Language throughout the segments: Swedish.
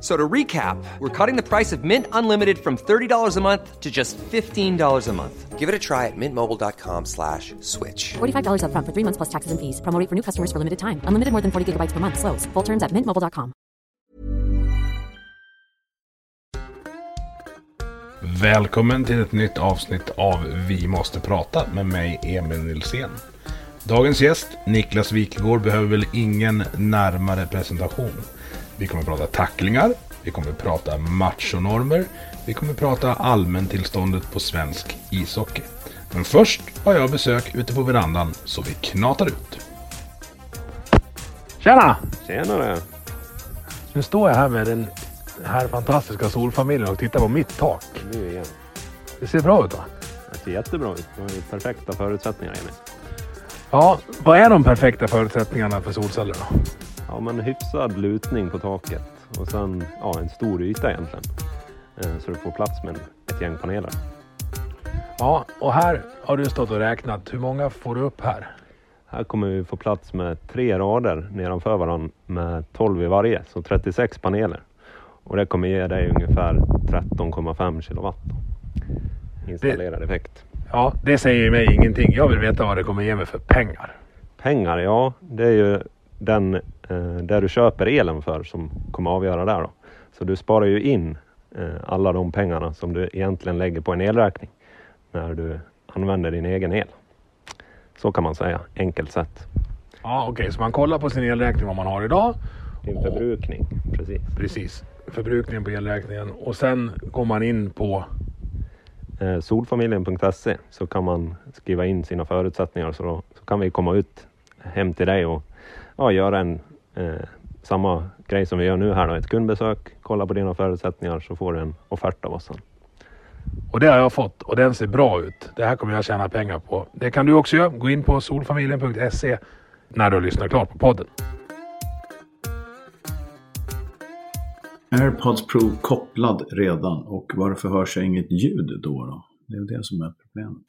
So to recap, we're cutting the price of Mint Unlimited from $30 a month to just $15 a month. Give it a try at mintmobile.com slash switch. $45 upfront for three months plus taxes and fees. Promo rate for new customers for limited time. Unlimited more than 40 gigabytes per month. Slows. Full terms at mintmobile.com. Välkommen till ett nytt avsnitt av Vi måste prata med mig Emil Nilsén. Dagens gäst, Niklas Wikegård, behöver väl ingen närmare presentation. Vi kommer prata tacklingar, vi kommer prata machonormer, vi kommer prata allmäntillståndet på svensk ishockey. Men först har jag besök ute på verandan, så vi knatar ut. Tjena! Tjenare! Nu står jag här med den här fantastiska solfamiljen och tittar på mitt tak. Nu igen. Det ser bra ut va? Det ser jättebra ut. Du har ju perfekta förutsättningar Emil. Ja, vad är de perfekta förutsättningarna för solceller då? Ja, men hyfsad lutning på taket och sen ja, en stor yta egentligen. Eh, Så du får plats med ett gäng paneler. Ja, och här har du stått och räknat. Hur många får du upp här? Här kommer vi få plats med tre rader nedanför varandra med 12 i varje, så 36 paneler. Och det kommer ge dig ungefär 13,5 kilowatt installerad effekt. Ja, det säger mig ingenting. Jag vill veta vad det kommer ge mig för pengar. Pengar, ja, det är ju den där du köper elen för som kommer avgöra där då. Så du sparar ju in eh, alla de pengarna som du egentligen lägger på en elräkning när du använder din egen el. Så kan man säga, enkelt sett. Ja, okej, så man kollar på sin elräkning vad man har idag. Din förbrukning, precis. Precis, förbrukningen på elräkningen. Och sen går man in på... Eh, solfamiljen.se så kan man skriva in sina förutsättningar så, då, så kan vi komma ut hem till dig och ja, göra en eh, samma grej som vi gör nu här då, ett kundbesök, kolla på dina förutsättningar så får du en offert av oss sen. Och det har jag fått och den ser bra ut. Det här kommer jag tjäna pengar på. Det kan du också göra. Gå in på solfamiljen.se när du har lyssnat klart på podden. AirPods Pro kopplad redan och varför hörs jag inget ljud då? då? Det är det som är problemet.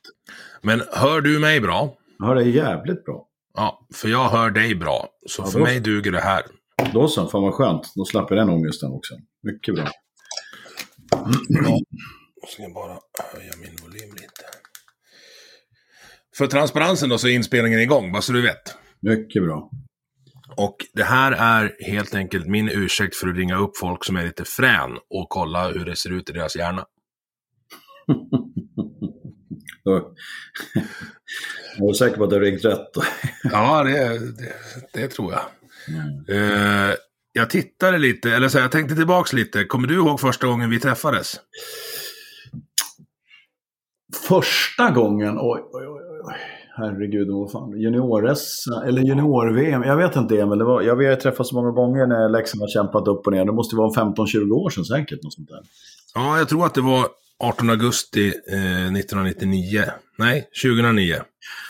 Men hör du mig bra? Jag hör det jävligt bra. Ja, för jag hör dig bra. Så Ja, för då- mig duger det här. Då så, fan vad skönt. Då slapp jag den ångesten också. Mycket bra. Jag ska bara höja min volym lite. För transparensen då så är inspelningen igång, bara så du vet. Mycket bra. Och det här är helt enkelt min ursäkt för att ringa upp folk som är lite frän och kolla hur det ser ut i deras hjärna. Jag är säker på att du har ringt rätt. Ja, det, det, det tror jag. Eh, jag tittade lite, eller så jag tänkte tillbaks lite. Kommer du ihåg första gången vi träffades? Första gången, oj, oj, oj, oj. herregud, vad fan, junior-S, eller junior-VM, jag vet inte Emil, det var, jag har träffats så många gånger när Leksand har kämpat upp och ner, det måste vara 15-20 år sedan säkert. Något sånt där. Ja, jag tror att det var 18 augusti eh, 1999. Nej, 2009.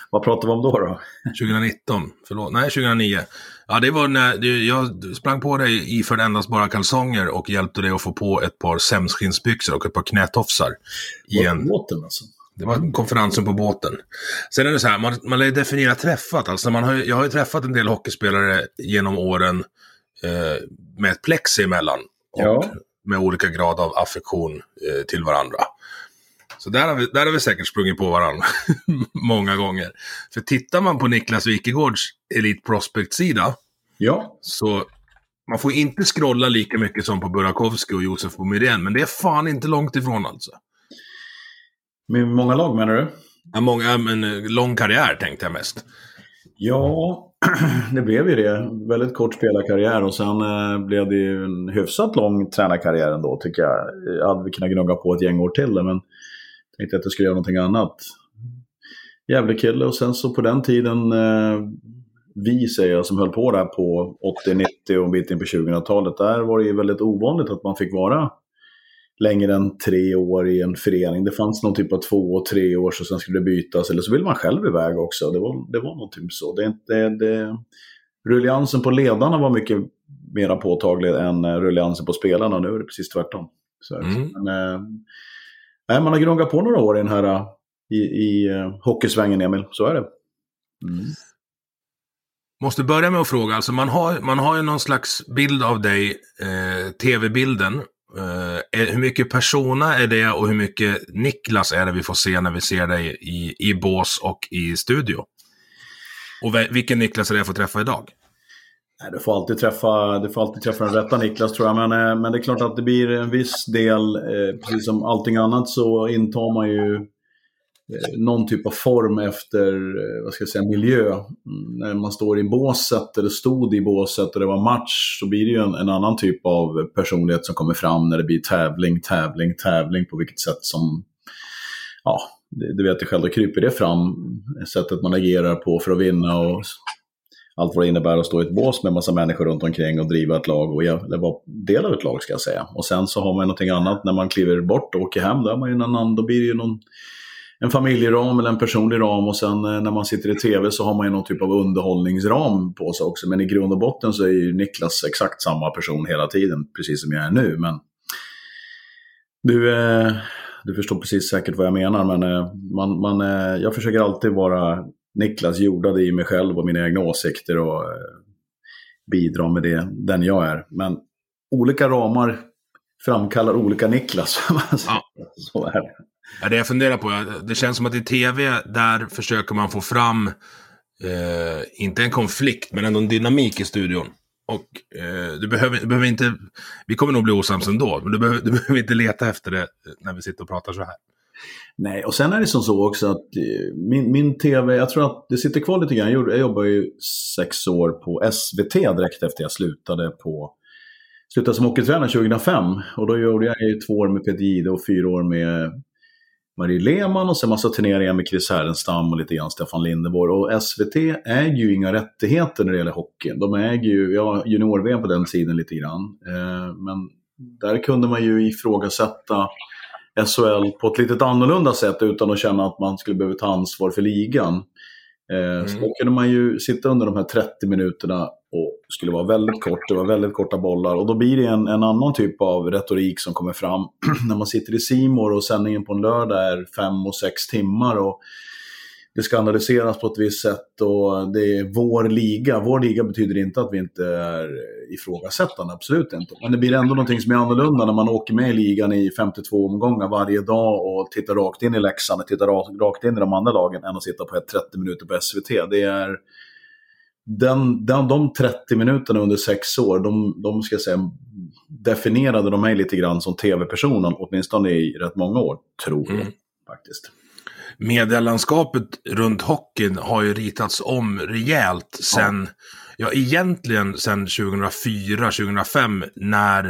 Vad pratar vi om då? då? 2019, förlåt. Nej, 2009. Ja, det var när du- jag sprang på dig iförd endast bara kalsonger och hjälpte dig att få på ett par sämskinnsbyxor och ett par knätofsar. I en, Båten alltså. det var konferensen på båten. Sen är det så här, man, man lär ju definiera träffat. Alltså man har, jag har ju träffat en del hockeyspelare genom åren eh, med ett plexi emellan. Och Ja. Med olika grad av affektion eh, till varandra. Så där har, vi, där har vi säkert sprungit på varandra många gånger. För tittar man på Niklas Wikegårds Elite Prospect-sida Ja, så man får inte scrolla lika mycket som på Burakovsky och Josef Boumedienne, men det är fan inte långt ifrån alltså. med många lag menar du? Ja, många, men, eh, lång karriär tänkte jag mest. Ja, det blev ju det. Väldigt kort spelarkarriär och sen eh, blev det ju en hyfsat lång tränarkarriär ändå tycker jag. Jag hade vi kunnat gnugga på ett gäng år till men tänkte att jag skulle göra någonting annat. Jävlig kille och sen så på den tiden, eh, vi säger jag, som höll på där på 80, 90 och en bit in på 2000-talet, där var det ju väldigt ovanligt att man fick vara längre än tre år i en förening. Det fanns någon typ av två och tre år så sen skulle det bytas, eller så vill man själv iväg också. Det var, det var något typ så. Det, det, det, rulliansen på ledarna var mycket mer påtaglig än eh, rulliansen på spelarna. Nu är det precis tvärtom. Så, mm. men, eh, man har gnuggat på några år i den här eh, i, i hockeysvängen, Emil. Så är det. Mm. Måste börja med att fråga, alltså man har, man har ju någon slags bild av dig, eh, tv-bilden. Uh, hur mycket persona är det och hur mycket Niklas är det vi får se när vi ser dig i, i bås och i studio? Och vilken Niklas är det jag får träffa idag? du, får alltid träffa, du får alltid träffa den rätta Niklas tror jag. Men, eh, men det är klart att det blir en viss del, eh, precis som allting annat så intar man ju Eh, någon typ av form efter eh, vad ska jag säga, miljö. Mm, när man står i båset eller stod i båset och det var match så blir det ju en, en, annan typ av personlighet som kommer fram när det blir tävling, tävling, tävling på vilket sätt som, ja, du vet ju själv, då kryper det fram, sättet man agerar på för att vinna och allt vad det innebär att stå i ett bås med massa människor runt omkring och driva ett lag, och, eller vara del av ett lag ska jag säga. Och sen så har man någonting annat när man kliver bort och åker hem, då, är man ju en annan, då blir det ju någon en familjeram eller en personlig ram och sen eh, när man sitter i tv så har man ju någon typ av underhållningsram på sig också. Men i grund och botten så är ju Niklas exakt samma person hela tiden, precis som jag är nu. Men du, eh, du förstår precis säkert vad jag menar, men eh, man, man, jag försöker alltid vara Niklas, jordad i mig själv och mina egna åsikter och bidra med det, den jag är. Men olika ramar framkallar olika Niklas. Ja. så är det. Ja, det jag funderar på, det känns som att i tv, där försöker man få fram, eh, inte en konflikt, men ändå en dynamik i studion. Och eh, du, behöver, du behöver inte, vi kommer nog bli osams ändå, men du behöver, du behöver inte leta efter det när vi sitter och pratar så här. Nej, och sen är det som så också att eh, min, min tv, jag tror att det sitter kvar lite grann. Jag jobbade ju sex år på SVT direkt efter jag slutade på slutade som hockeytränare 2005. Och då gjorde jag ju två år med Peter Gide och fyra år med Marie Lehmann och sen massa turneringar med Chris Härenstam och lite grann Stefan Lindeborg. Och SVT äger ju inga rättigheter när det gäller hockey. De äger ju, ja, junior-VM på den tiden lite grann. Eh, men där kunde man ju ifrågasätta SHL på ett lite annorlunda sätt utan att känna att man skulle behöva ta ansvar för ligan. Eh, mm. Så då kunde man ju sitta under de här 30 minuterna och skulle vara väldigt kort, det var väldigt korta bollar. Och då blir det en, en annan typ av retorik som kommer fram. När man sitter i Simor och sändningen på en lördag är fem och sex timmar. Och det ska analyseras på ett visst sätt och det är vår liga. Vår liga betyder inte att vi inte är ifrågasättande, absolut inte. Men det blir ändå någonting som är annorlunda när man åker med i ligan i 52 omgångar varje dag och tittar rakt in i Leksand och tittar rakt in i de andra lagen än att sitta på ett 30 minuter på SVT. Det är den, den, de 30 minuterna under sex år, de, de ska säga, definierade de mig lite grann som tv-personen, åtminstone i rätt många år, tror jag. Mm. faktiskt. Medielandskapet runt hockeyn har ju ritats om rejält sen, ja, ja egentligen sen 2004-2005 när,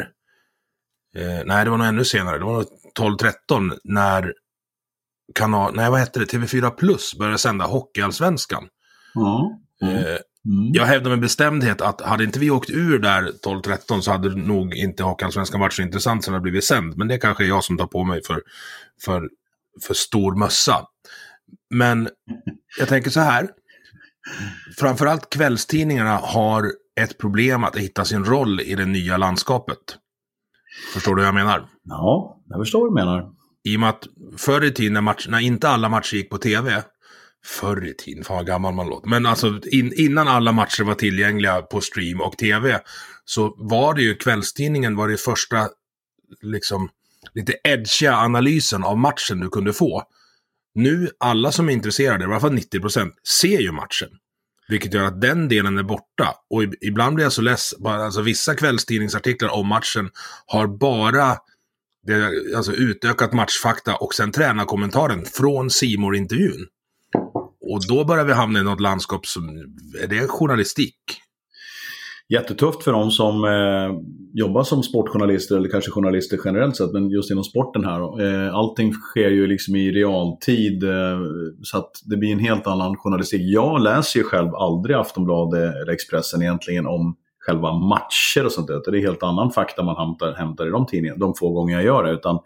eh, nej det var nog ännu senare, det var nog 12-13 när kanal, nej vad hette det, TV4 Plus började sända Hockeyallsvenskan. Mm. Eh, Mm. Jag hävdar med bestämdhet att hade inte vi åkt ur där 12-13 så hade nog inte Hockeyallsvenskan varit så intressant som det blivit sänd. Men det kanske är jag som tar på mig för, för, för stor mössa. Men jag tänker så här. Framförallt kvällstidningarna har ett problem att hitta sin roll i det nya landskapet. Förstår du vad jag menar? Ja, jag förstår vad du menar. I och med att förr i tiden när, match, när inte alla matcher gick på tv förr i tiden, fan vad gammal man låter. Men alltså in, innan alla matcher var tillgängliga på stream och tv så var det ju kvällstidningen var det första liksom lite edgiga analysen av matchen du kunde få. Nu, alla som är intresserade, i alla fall 90 procent, ser ju matchen. Vilket gör att den delen är borta. Och ibland blir jag så less, alltså vissa kvällstidningsartiklar om matchen har bara det, alltså utökat matchfakta och sen tränarkommentaren från simor intervjun och då börjar vi hamna i något landskap som, är det journalistik? jättetufft för de som eh, jobbar som sportjournalister eller kanske journalister generellt sett, men just inom sporten här. Eh, allting sker ju liksom i realtid eh, så att det blir en helt annan journalistik. Jag läser ju själv aldrig Aftonbladet eller Expressen egentligen om själva matcher och sånt där. Det är helt annan fakta man hämtar, hämtar i de tidningarna, de få gånger jag gör det. Utan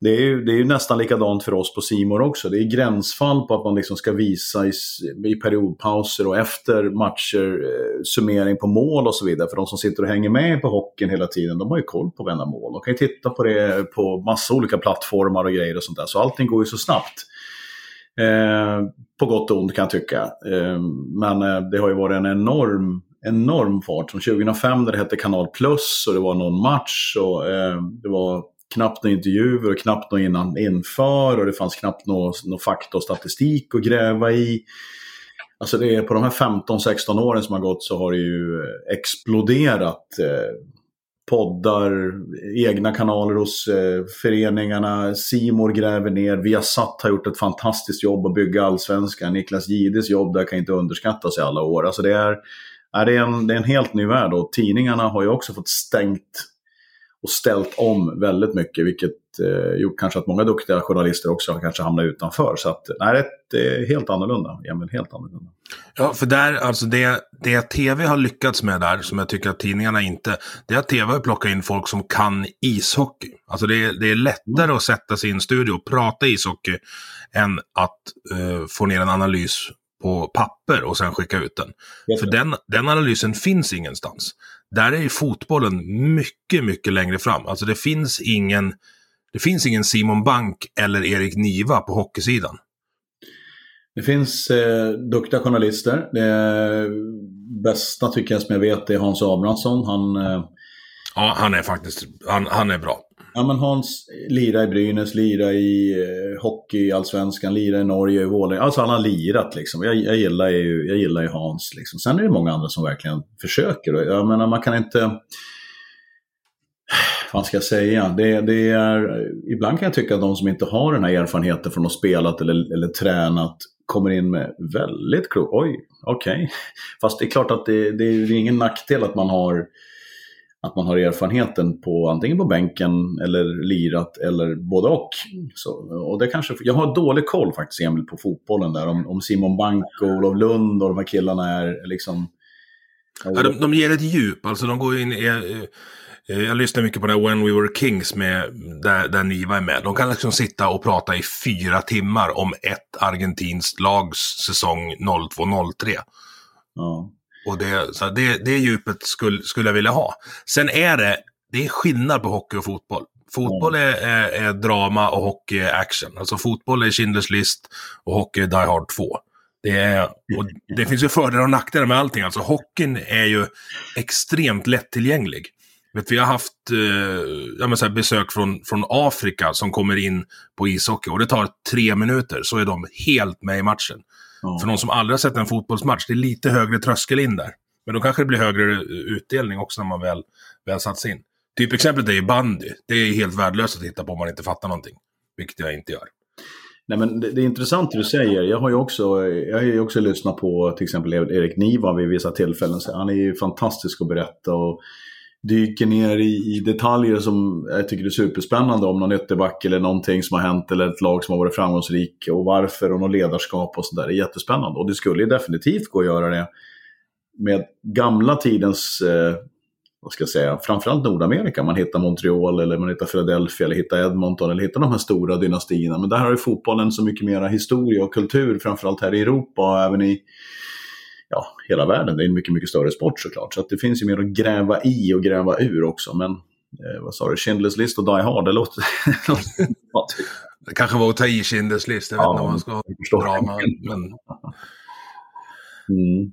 det är, ju, det är ju nästan likadant för oss på Simor också. Det är gränsfall på att man liksom ska visa i, i periodpauser och efter matcher eh, summering på mål och så vidare. För de som sitter och hänger med på hockeyn hela tiden, de har ju koll på varenda mål. De kan ju titta på det på massa olika plattformar och grejer och sånt där. Så allting går ju så snabbt. Eh, på gott och ont kan jag tycka. Eh, men eh, det har ju varit en enorm enorm fart. Som 2005 när det hette Kanal Plus och det var någon match och eh, det var knappt några intervjuer och knappt något innan, inför och det fanns knappt någon fakta och statistik att gräva i. Alltså det är, på de här 15-16 åren som har gått så har det ju exploderat. Eh, poddar, egna kanaler hos eh, föreningarna, Simor gräver ner, Viasat har gjort ett fantastiskt jobb att bygga allsvenskan, Niklas Gides jobb där kan inte underskattas i alla år. Alltså det är, är det, en, det är en helt ny värld och tidningarna har ju också fått stängt och ställt om väldigt mycket, vilket eh, gjort kanske att många duktiga journalister också har kanske hamnat utanför. Så att, nej, det är helt annorlunda. Emil, helt annorlunda. Ja, för där, alltså det, det TV har lyckats med där, som jag tycker att tidningarna inte, det är att TV har plockat in folk som kan ishockey. Alltså det, är, det är lättare mm. att sätta sig i en studio och prata ishockey än att uh, få ner en analys på papper och sen skicka ut den. För den, den analysen finns ingenstans. Där är ju fotbollen mycket, mycket längre fram. Alltså det finns ingen, det finns ingen Simon Bank eller Erik Niva på hockeysidan. Det finns eh, duktiga journalister. Det bästa tycker jag som jag vet är Hans Abrahamsson. Han, eh... Ja, han är faktiskt han, han är bra. Ja, men Hans lira i Brynäs, lira i eh, hockey, allsvenskan, lira i Norge, i Vålerenga. Alltså han har lirat liksom. Jag, jag, gillar ju, jag gillar ju Hans. Liksom. Sen är det många andra som verkligen försöker. Jag menar, man kan inte... Vad ska jag säga? Det, det, är, ibland kan jag tycka att de som inte har den här erfarenheten från att ha spelat eller, eller tränat kommer in med väldigt klok... Oj, okej. Okay. Fast det är klart att det, det, är ingen nackdel att man har att man har erfarenheten på antingen på bänken eller lirat eller både och. Så, och det kanske, jag har dålig koll faktiskt Emil på fotbollen där. Om, om Simon Bank och Olof Lund och de här killarna är liksom... Ja, de, de ger ett djup, alltså de går in i... Eh, jag lyssnar mycket på det When We Were Kings med, där, där Niva är med. De kan liksom sitta och prata i fyra timmar om ett argentinskt lags säsong 02-03. Ja. Och det, så det, det djupet skulle, skulle jag vilja ha. Sen är det, det är skillnad på hockey och fotboll. Fotboll är, är, är, drama och hockey är action. Alltså fotboll är Schindler's list och hockey är Die Hard 2. Det, är, och det finns ju fördelar och nackdelar med allting. Alltså hockeyn är ju extremt lättillgänglig. Vet, vi har haft eh, så besök från, från Afrika som kommer in på ishockey och det tar tre minuter så är de helt med i matchen. Ja. För någon som aldrig har sett en fotbollsmatch, det är lite högre tröskel in där. Men då kanske det blir högre utdelning också när man väl, väl satts in. Typexemplet är ju bandy. Det är helt värdelöst att titta på om man inte fattar någonting. Vilket jag inte gör. Nej, men det, det är intressant det du säger. Jag har ju också, jag har ju också lyssnat på till exempel Erik Niva vid vissa tillfällen. Han är ju fantastisk att berätta. Och dyker ner i, i, detaljer som jag tycker är superspännande om någon ytterback eller någonting som har hänt eller ett lag som har varit framgångsrik och varför och något ledarskap och sådär. Det är jättespännande och det skulle ju definitivt gå att göra det med gamla tidens, eh, vad ska jag säga, framförallt Nordamerika. Man hittar Montreal eller man hittar Philadelphia eller hittar Edmonton eller hittar de här stora dynastierna. Men där har ju fotbollen så mycket mera historia och kultur, framförallt här i Europa och även i ja, hela världen. Det är en mycket, mycket större sport såklart. Så att det finns ju mer att gräva i och gräva ur också. Men eh, vad sa du, Schindler's list och Die Hard, det låter... det kanske var att ta i Schindler's list, jag vet inte om man ska drama. Men... Mm.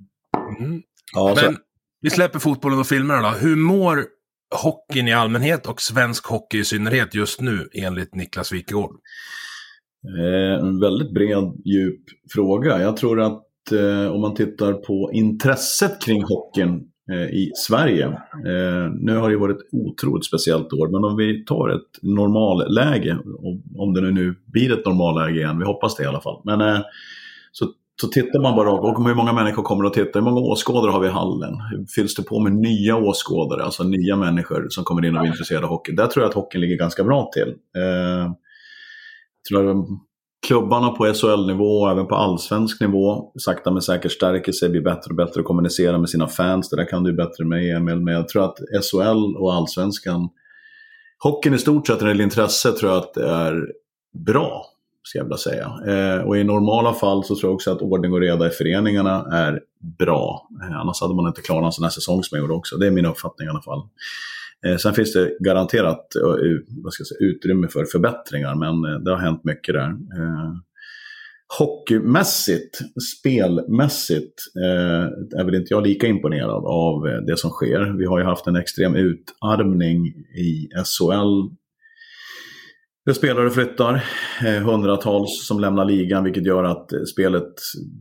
Mm. Ja, men så... vi släpper fotbollen och filmerna då. Hur mår hockeyn i allmänhet och svensk hockey i synnerhet just nu enligt Niklas Wikegård? Eh, en väldigt bred, djup fråga. Jag tror att eh, om man tittar på intresset kring hockeyn eh, i Sverige. Eh, nu har det varit ett otroligt speciellt år, men om vi tar ett normalläge, om det nu blir ett normalläge igen, vi hoppas det i alla fall. Men eh, så så tittar man bara på hur många människor kommer att titta, hur många åskådare har vi i hallen? Fylls det på med nya åskådare, alltså nya människor som kommer in och är intresserade av hockey? Där tror jag att hockeyn ligger ganska bra till. Eh, tror jag klubbarna på SHL-nivå och även på allsvensk nivå sakta men säkert stärker sig, blir bättre och bättre att kommunicera med sina fans. Det där kan du bättre med Emil, men jag tror att SHL och allsvenskan, hockeyn i stort sett när det gäller intresse tror jag att det är bra, ska jag vilja säga. Eh, och i normala fall så tror jag också att ordning och reda i föreningarna är bra. Eh, annars hade man inte klarat en sån här säsong som jag gjorde också. Det är min uppfattning i alla fall. Eh, sen finns det garanterat eh, vad ska jag säga, utrymme för förbättringar, men eh, det har hänt mycket där. Hockeymässigt, spelmässigt, är väl inte jag lika imponerad av det som sker. Vi har ju haft en extrem utarmning i SHL. Där spelare flyttar, hundratals som lämnar ligan, vilket gör att spelet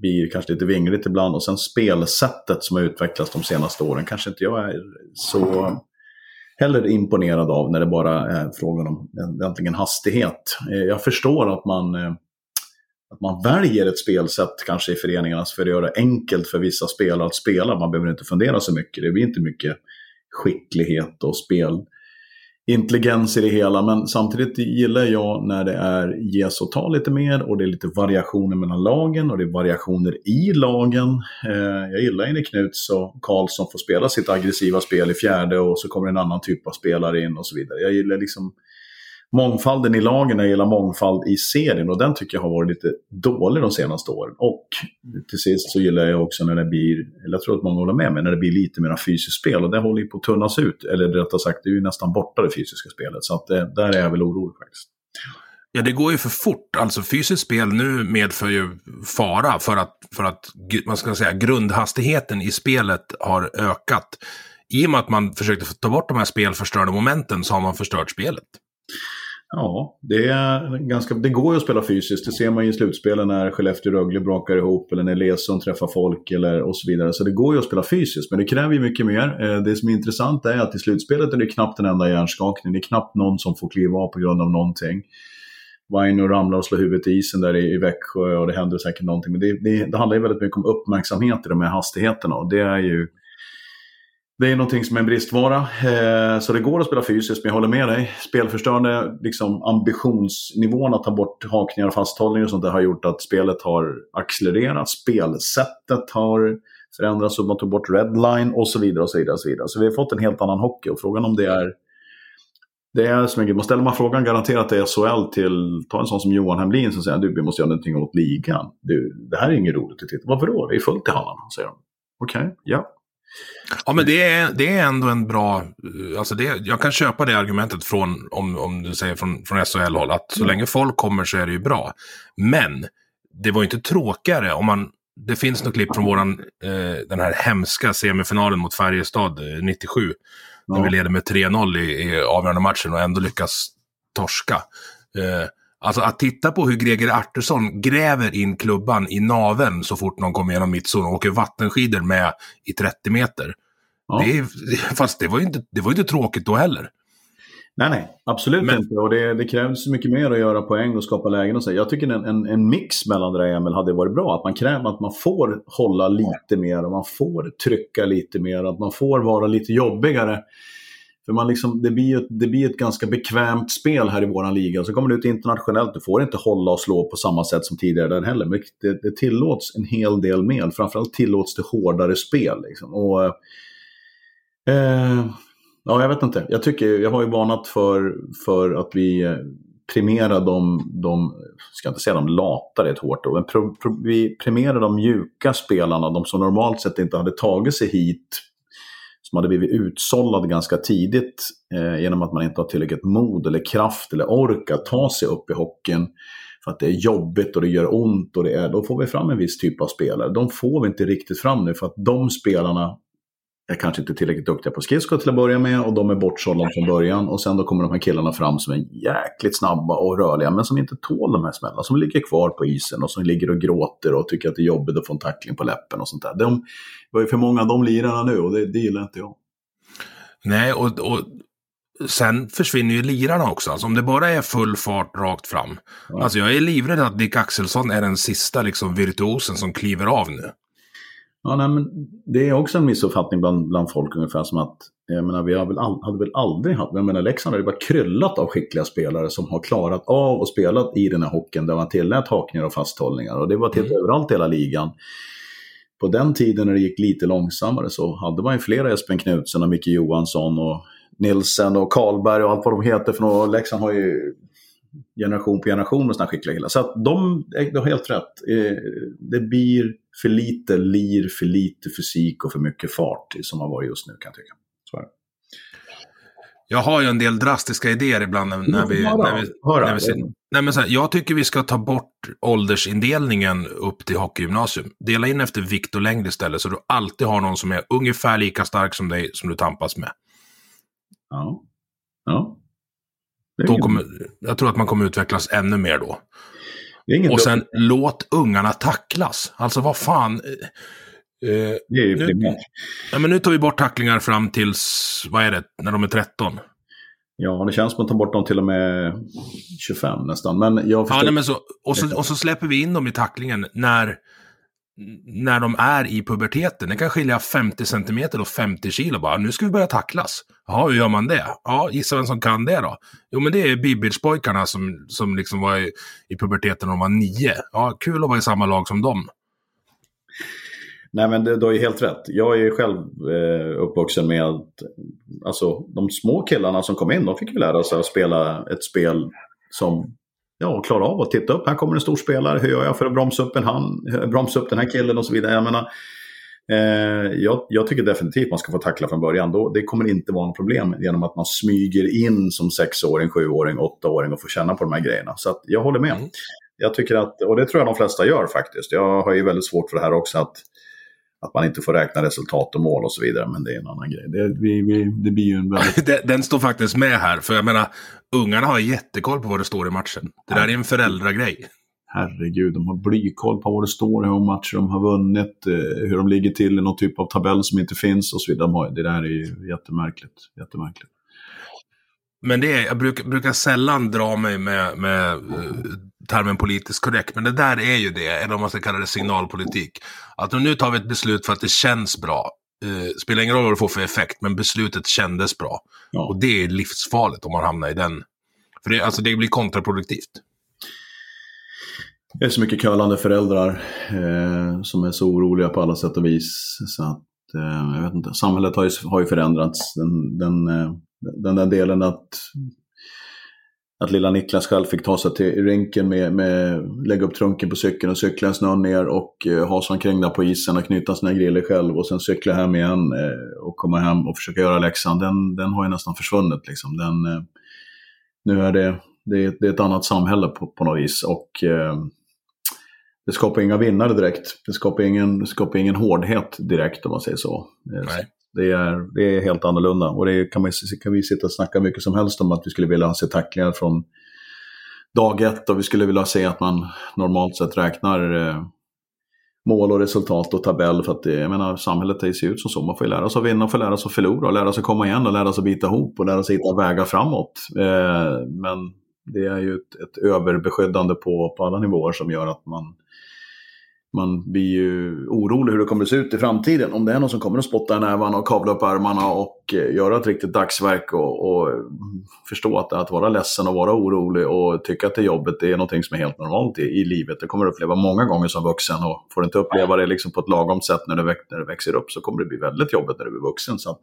blir kanske lite vingligt ibland. Och sen spelsättet som har utvecklats de senaste åren kanske inte jag är så heller imponerad av när det bara är frågan om egentligen hastighet. Eh, jag förstår att man, eh, att man väljer ett spelsätt kanske i föreningarna för att göra det enkelt för vissa spelare att spela. Man behöver inte fundera så mycket. Det blir inte mycket skicklighet och spel intelligens i det hela. Men samtidigt gillar jag när det är ges och ta lite mer och det är lite variationer mellan lagen och det är variationer i lagen. Eh, jag gillar när Knuts och Karlsson får spela sitt aggressiva spel i fjärde och så kommer en annan typ av spelare in och så vidare. Jag gillar liksom mångfalden i lagen, jag gillar mångfald i serien och den tycker jag har varit lite dålig de senaste åren. Och till sist så gillar jag också när det blir, eller jag tror att många håller med mig, när det blir lite mer fysiskt spel och det håller ju på att tunnas ut. Eller rättare sagt, det är ju nästan borta det fysiska spelet. Så att det, där är jag väl orolig faktiskt. Ja, det går ju för fort. Alltså fysiskt spel nu medför ju fara för att, för att man ska säga, grundhastigheten i spelet har ökat. I och med att man försökte ta bort de här spelförstörande momenten så har man förstört spelet. Ja, det, är ganska, det går ju att spela fysiskt. Det ser man ju i slutspelen när Skellefteå-Rögle brakar ihop eller när Leson träffar folk eller, och så vidare. Så det går ju att spela fysiskt, men det kräver ju mycket mer. Eh, det som är intressant är att i slutspelet är det knappt en enda hjärnskakning. Det är knappt någon som får kliva av på grund av någonting. Vaino ramlar och slår huvudet i isen där i, i Växjö och det händer säkert någonting. Men det, det, det handlar ju väldigt mycket om uppmärksamhet i de här hastigheterna och det är ju det är någonting som är en bristvara. Eh, så det går att spela fysiskt, men jag håller med dig. Spelförstörande liksom, ambitionsnivån att ta bort hakningar och fasthållning och sånt där har gjort att spelet har accelererat. Spelsättet har förändrats och man tog bort redline och så vidare. och Så vidare och så vidare. Så vi har fått en helt annan hockey och frågan om det är det är som en, man ställer man frågan garanterat till SHL till, ta en sån som Johan Hemlin som säger du vi måste göra någonting åt ligan. Du, det här är inget roligt att titta Varför då? Det är fullt i hallarna, säger de. Okej, okay, ja. Ja, men det är, det är ändå en bra... Alltså det, jag kan köpa det argumentet från, om, om du säger från, från SHL-håll, att så mm. länge folk kommer så är det ju bra. Men det var ju inte tråkigare om man... Det finns något klipp från våran, eh, den här hemska semifinalen mot Färjestad eh, 97. Ja. När vi leder med 3-0 i, i avgörande matchen och ändå lyckas torska. Eh, Alltså att titta på hur Greger Artursson gräver in klubban i naven så fort någon kommer igenom mittzon och åker vattenskidor med i 30 meter. Ja. Det fast det var ju inte, det var inte tråkigt då heller. Nej, nej, absolut Men... inte. Och det, det krävs mycket mer att göra poäng och skapa lägen och så. Jag tycker en, en, en mix mellan det där Emil hade varit bra. Att man kräver att man får hålla lite mer och man får trycka lite mer. Att man får vara lite jobbigare. För man liksom, det, blir ett, det blir ett ganska bekvämt spel här i våran liga. Så kommer du ut internationellt, du får inte hålla och slå på samma sätt som tidigare där heller. Men det, det tillåts en hel del mer. Framförallt tillåts det hårdare spel. Liksom. Och, eh, ja, jag vet inte. Jag, tycker, jag har ju varnat för, för att vi eh, premierar de, de, ska inte säga de lata, det är ett hårt ord, men pro, pro, vi premierar de mjuka spelarna, de som normalt sett inte hade tagit sig hit som hade blivit utsållad ganska tidigt eh, genom att man inte har tillräckligt mod eller kraft eller ork att ta sig upp i hockeyn. För att det är jobbigt och det gör ont och det är, då får vi fram en viss typ av spelare. De får vi inte riktigt fram nu för att de spelarna är kanske inte tillräckligt duktiga på skridskor till att börja med och de är bortsållade från början. Och sen då kommer de här killarna fram som är jäkligt snabba och rörliga men som inte tål de här smällarna. Som ligger kvar på isen och som ligger och gråter och tycker att det är jobbigt att få en tackling på läppen och sånt där. De, det var ju för många av de lirarna nu och det, det gillar inte jag. Nej, och, och sen försvinner ju lirarna också. Alltså om det bara är full fart rakt fram. Ja. Alltså jag är livrädd att Dick Axelsson är den sista liksom virtuosen som kliver av nu. Ja, nej, men det är också en missuppfattning bland, bland folk ungefär som att jag menar, vi har väl all, hade väl aldrig haft, jag menar Leksand har ju bara kryllat av skickliga spelare som har klarat av och spelat i den här hockeyn där man tillät hakningar och fasthållningar. Och det var till Mm. överallt i hela ligan. På den tiden när det gick lite långsammare så hade man ju flera Espen Knutsen och Micke Johansson och Nilsen och Karlberg och allt vad de heter. För några, Leksand har ju generation på generation med sådana skickliga killar. Så att de, de har helt rätt. Eh, Det blir för lite lir, för lite fysik och för mycket fart som har varit just nu kan jag tycka. Så är. Jag har ju en del drastiska idéer ibland när, när vi... Hör När vi, då, hör då. när vi ser- nej, men så här, jag tycker vi ska ta bort åldersindelningen upp till hockeygymnasium. Dela in efter vikt och längd istället så du alltid har någon som är ungefär lika stark som dig som du tampas med. Ja. ja. Då kommer, jag tror att man kommer utvecklas ännu mer då. Och sen låt ungarna tacklas. Alltså vad fan. eh, eh, det är ju nu- ja, men nu tar vi bort tacklingar fram tills, vad är det, när de är 13. Ja, det känns som att ta bort dem till och med 25 nästan. Men jag Ja, förstår. nej, men så, och, så, och så släpper vi in dem i tacklingen när, när de är i puberteten. Det kan skilja 50 centimeter och 50 kilo bara. Nu ska vi börja tacklas. Ja, hur gör man det? Ja, gissa vem som kan det då? Jo, men det är Bibbage-pojkarna som, som liksom var i, i puberteten när de var nio. Ja, kul att vara i samma lag som dem. Nej, men du har ju helt rätt. Jag är ju själv eh, uppvuxen med att alltså, de små killarna som kom in, de fick ju lära sig att spela ett spel som ja, klara av att titta upp. Här kommer en stor spelare. Hur gör jag för att bromsa upp, en hand, bromsa upp den här killen och så vidare. Jag menar, eh, jag, jag tycker definitivt man ska få tackla från början. Då, det kommer inte vara något problem genom att man smyger in som sexåring, sjuåring, åttaåring och får känna på de här grejerna. Så jag håller med. Mm. Jag tycker att, och det tror jag de flesta gör faktiskt. Jag har ju väldigt svårt för det här också. att att man inte får räkna resultat och mål och så vidare. Men det är en annan grej. Det, vi, vi, det blir ju en väldigt... Den, den står faktiskt med här, för jag menar, ungarna har jättekoll på vad det står i matchen. Det där är en föräldragrej. Herregud, de har blykoll på vad det står, hur många matcher de har vunnit, eh, hur de ligger till i någon typ av tabell som inte finns och så vidare. De har, det där är ju jättemärkligt. jättemärkligt. Men det är, jag brukar, brukar sällan dra mig med, med eh, termen politiskt korrekt, men det där är ju det, eller om man ska kalla det signalpolitik. Att nu tar vi ett beslut för att det känns bra. Eh, spelar ingen roll vad det får för effekt, men beslutet kändes bra. Ja. Och det är livsfarligt om man hamnar i den. För det, alltså det blir kontraproduktivt. Det är så mycket kölande föräldrar eh, som är så oroliga på alla sätt och vis. Så att, eh, jag vet inte, samhället har ju, har ju förändrats. Den, den, eh, den där delen att, att lilla Niklas själv fick ta sig till rinken med, med lägga upp trunken på cykeln och cykla en snön ner och eh, ha sig omkring där på isen och knyta sina griller själv och sen cykla hem igen eh, och komma hem och försöka göra läxan. Den, den har ju nästan försvunnit. Liksom. Den, eh, nu är det, det, det är ett annat samhälle på, på något vis. Och, eh, det skapar inga vinnare direkt. Det skapar ingen, det skapar ingen hårdhet direkt om man säger så. Eh, Nej. Det är, det är helt annorlunda. Och det kan, man, kan vi sitta och snacka mycket som helst om att vi skulle vilja se tacklingar från dag ett och vi skulle vilja se att man normalt sett räknar eh, mål och resultat och tabell. För att det, jag menar, samhället ser ut som så. Man får ju lära sig att vinna, får lära sig att förlora, och lära sig att komma igen och lära sig att bita ihop och lära sig hitta vägar framåt. Eh, men det är ju ett, ett överbeskyddande på, på alla nivåer som gör att man man blir ju orolig hur det kommer att se ut i framtiden. Om det är någon som kommer att spotta i nävarna och kavla upp armarna och göra ett riktigt dagsverk och, och mm, förstå att, att vara ledsen och vara orolig och tycka att det är jobbet det är någonting som är helt normalt i, i livet. Det kommer du uppleva många gånger som vuxen och får du inte uppleva det liksom på ett lagom sätt när det, när det växer upp så kommer det bli väldigt jobbigt när du blir vuxen. Så att,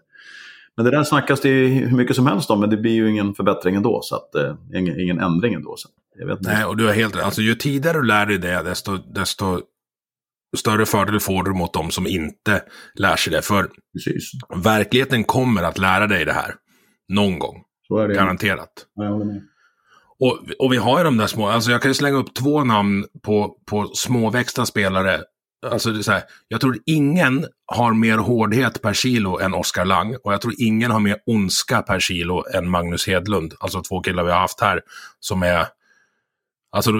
men det där snackas det ju hur mycket som helst om men det blir ju ingen förbättring ändå. Så att, eh, ingen, ingen ändring ändå. Så jag vet inte. Nej, och du har helt rätt. Alltså ju tidigare du lär dig det, desto, desto större fördel får du mot de som inte lär sig det. För Precis. verkligheten kommer att lära dig det här. Någon gång. Garanterat. Ja. Och, och vi har ju de där små, alltså jag kan ju slänga upp två namn på, på småväxta spelare. Alltså det är så här, jag tror ingen har mer hårdhet per kilo än Oskar Lang och jag tror ingen har mer ondska per kilo än Magnus Hedlund. Alltså två killar vi har haft här som är Alltså,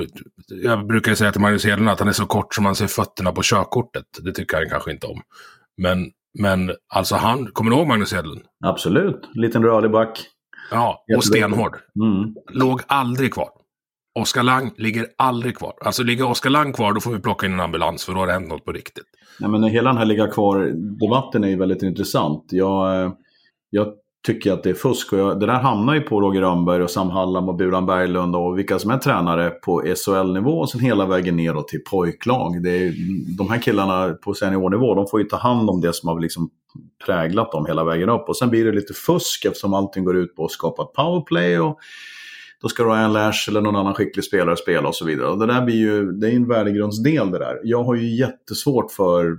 jag brukar ju säga till Magnus Hedlund att han är så kort som man ser fötterna på körkortet. Det tycker han kanske inte om. Men, men alltså han, kommer du ihåg Magnus Hedlund? Absolut. Liten rörlig back. Ja, och stenhård. Mm. Låg aldrig kvar. Oskar Lang ligger aldrig kvar. Alltså ligger Oskar Lang kvar då får vi plocka in en ambulans för då har det hänt något på riktigt. Nej, men hela den här ligga kvar-debatten är ju väldigt intressant. Jag, eh, jag tycker att det är fusk. Och jag, det där hamnar ju på Roger Rönnberg och Sam Hallam och Buran Berglund och vilka som är tränare på SHL-nivå och sen hela vägen ner till pojklag. Det är, de här killarna på seniornivå, de får ju ta hand om det som har liksom präglat dem hela vägen upp. Och sen blir det lite fusk eftersom allting går ut på att skapa ett powerplay. Och, då ska Ryan Lash eller någon annan skicklig spelare spela och så vidare. Och det där blir ju, det är en värdegrundsdel det där. Jag har ju jättesvårt för,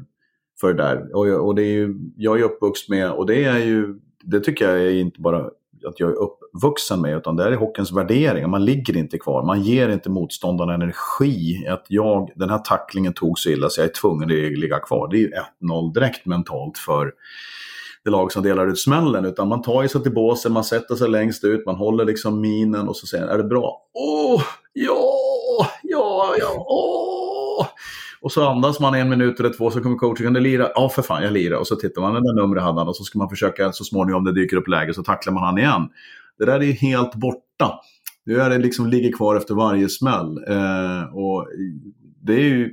för det där. Och, och det är ju, jag är uppvuxen med, och det är ju, det tycker jag är inte bara att jag är uppvuxen med, utan det är hockeyns värderingar. Man ligger inte kvar, man ger inte motståndarna energi. Att jag, den här tacklingen tog så illa så jag är tvungen att ligga kvar. Det är ju 1-0 direkt mentalt för det lag som delar ut smällen. Utan man tar sig till båsen, man sätter sig längst ut, man håller liksom minen och så säger är det bra? Åh, ja, ja, ja, åh. Och så andas man en minut eller två så kommer coachen, kan du lira? Ja, för fan, jag lirar. Och så tittar man, den numret hade han och så ska man försöka så småningom det dyker upp läge så tacklar man han igen. Det där är helt borta. Det är det liksom ligger kvar efter varje smäll. Eh, och det är ju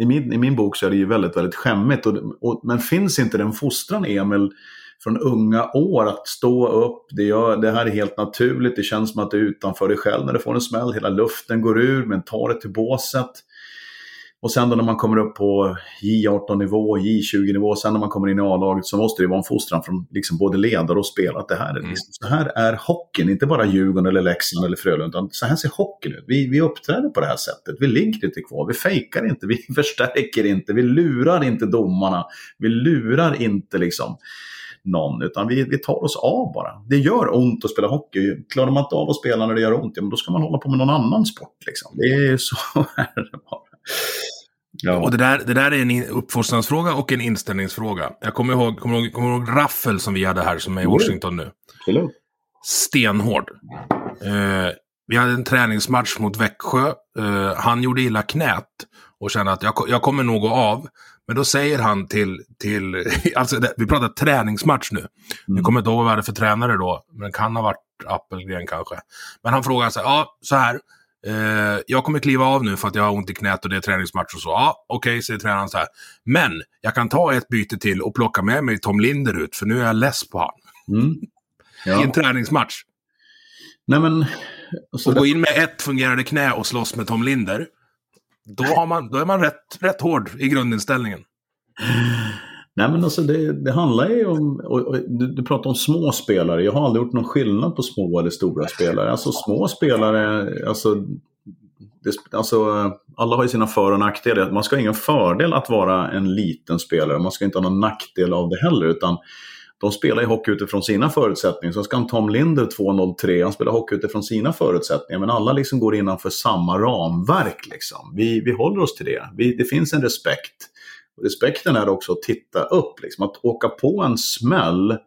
i min, i min bok så är det ju väldigt, väldigt skämmigt. Och, och, men finns inte den fostran, Emil, från unga år att stå upp, det, gör, det här är helt naturligt, det känns som att du är utanför dig själv när du får en smäll, hela luften går ur, men ta det till båset. Och sen då när man kommer upp på J18-nivå, J20-nivå, sen när man kommer in i A-laget så måste det vara en fostran från liksom både ledare och spelare. Att det här är, mm. liksom, så här är hockeyn, inte bara Djurgården eller Leksand eller Frölunda. Utan så här ser hockeyn ut. Vi, vi uppträder på det här sättet. Vi ligger inte kvar, vi fejkar inte, vi förstärker inte, vi lurar inte domarna. Vi lurar inte liksom någon, utan vi, vi tar oss av bara. Det gör ont att spela hockey. Klarar man inte av att spela när det gör ont, ja, men då ska man hålla på med någon annan sport. Liksom. Det är så är det bara. Ja. Och det där, det där är en uppfostransfråga och en inställningsfråga. Jag kommer ihåg, kommer ihåg, kommer ihåg Raffel som vi hade här som är i Washington nu. Hello. Stenhård. Eh, vi hade en träningsmatch mot Växjö. Eh, han gjorde illa knät och kände att jag, jag kommer nog gå av. Men då säger han till, till alltså det, vi pratar träningsmatch nu. Mm. Nu kommer inte ihåg vad hade för tränare då, men det kan ha varit Appelgren kanske. Men han frågar så här, ja, så här. Eh, jag kommer kliva av nu för att jag har ont i knät och det är träningsmatch och så. Ja, okej, okay, säger tränaren så här. Men jag kan ta ett byte till och plocka med mig Tom Linder ut, för nu är jag less på han. Mm. Ja. I en träningsmatch. Nej, men... och gå in med ett fungerande knä och slåss med Tom Linder. Då, har man, då är man rätt, rätt hård i grundinställningen. Nej men alltså det, det handlar ju om, och, och, du, du pratar om små spelare. Jag har aldrig gjort någon skillnad på små eller stora spelare. Alltså små spelare, alltså, det, alltså alla har ju sina för och nackdelar. Man ska ha ingen fördel att vara en liten spelare. Man ska inte ha någon nackdel av det heller. Utan de spelar ju hockey utifrån sina förutsättningar. Så ska en Tom Linder 2.03, han spelar hockey utifrån sina förutsättningar. Men alla liksom går innanför samma ramverk. Liksom. Vi, vi håller oss till det. Vi, det finns en respekt. Respekten är också att titta upp. Liksom. Att åka på en smäll,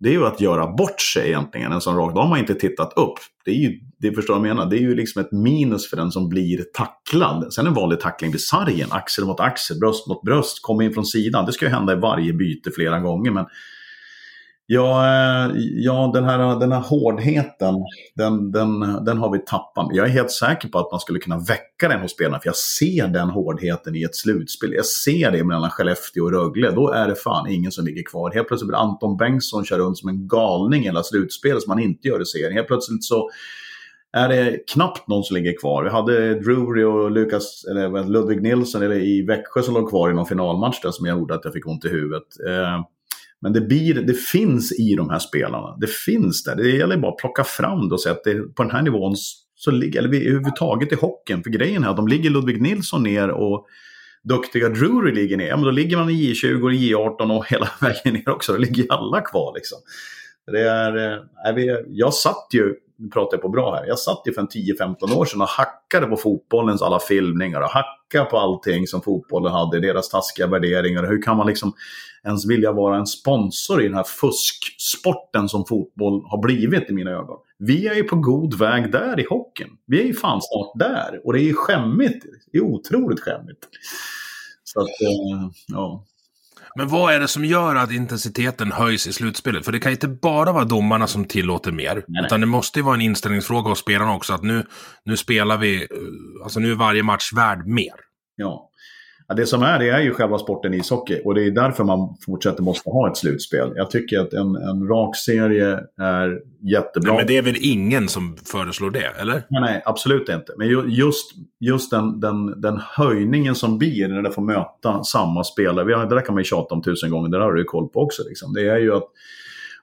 det är ju att göra bort sig egentligen. En sån rak, då har man inte tittat upp. Det är ju, det förstår jag menar, det är ju liksom ett minus för den som blir tacklad. Sen en vanlig tackling vid sargen, axel mot axel, bröst mot bröst, komma in från sidan. Det ska ju hända i varje byte flera gånger. Men Ja, eh, ja den, här, den här hårdheten, den, den, den har vi tappat. Jag är helt säker på att man skulle kunna väcka den hos spelarna, för jag ser den hårdheten i ett slutspel. Jag ser det mellan Skellefteå och Rögle. Då är det fan ingen som ligger kvar. Helt plötsligt blir Anton Bengtsson kör runt som en galning hela slutspelet, som man inte gör i serien. Helt plötsligt så är det knappt någon som ligger kvar. Vi hade Drury och Lucas, eller Ludvig Nilsson eller i Växjö som låg kvar i någon finalmatch där som gjorde att jag fick ont i huvudet. Eh, men det, blir, det finns i de här spelarna. Det finns där. Det gäller bara att plocka fram det och säga att det, på den här nivån så ligger, eller överhuvudtaget i hockeyn. För grejen är att de ligger Ludvig Nilsson ner och duktiga Drury ligger ner. Ja, men då ligger man i J20 och J18 och hela vägen ner också. Då ligger alla kvar liksom. Det är, eh, jag satt ju nu pratar jag på bra här. Jag satt ju för en 10-15 år sedan och hackade på fotbollens alla filmningar och hackade på allting som fotbollen hade, deras taskiga värderingar. Hur kan man liksom ens vilja vara en sponsor i den här fusksporten som fotboll har blivit i mina ögon? Vi är ju på god väg där i hockeyn. Vi är ju fan snart där och det är ju skämmigt. Det är otroligt skämmigt. Så att, eh, ja. Men vad är det som gör att intensiteten höjs i slutspelet? För det kan inte bara vara domarna som tillåter mer. Nej, nej. Utan det måste ju vara en inställningsfråga hos spelarna också. Att nu, nu spelar vi, eh, alltså nu är varje match värd mer. Ja. Ja, det som är, det är ju själva sporten ishockey. Och det är därför man fortsätter måste ha ett slutspel. Jag tycker att en, en rak serie är jättebra. Nej, men det är väl ingen som föreslår det, eller? Nej, nej, absolut inte. Men ju- just, just den, den, den höjningen som blir när det får möta samma spelare. Vi har, det där kan man ju tjata om tusen gånger, det där har du koll på också. Liksom. Det är ju att,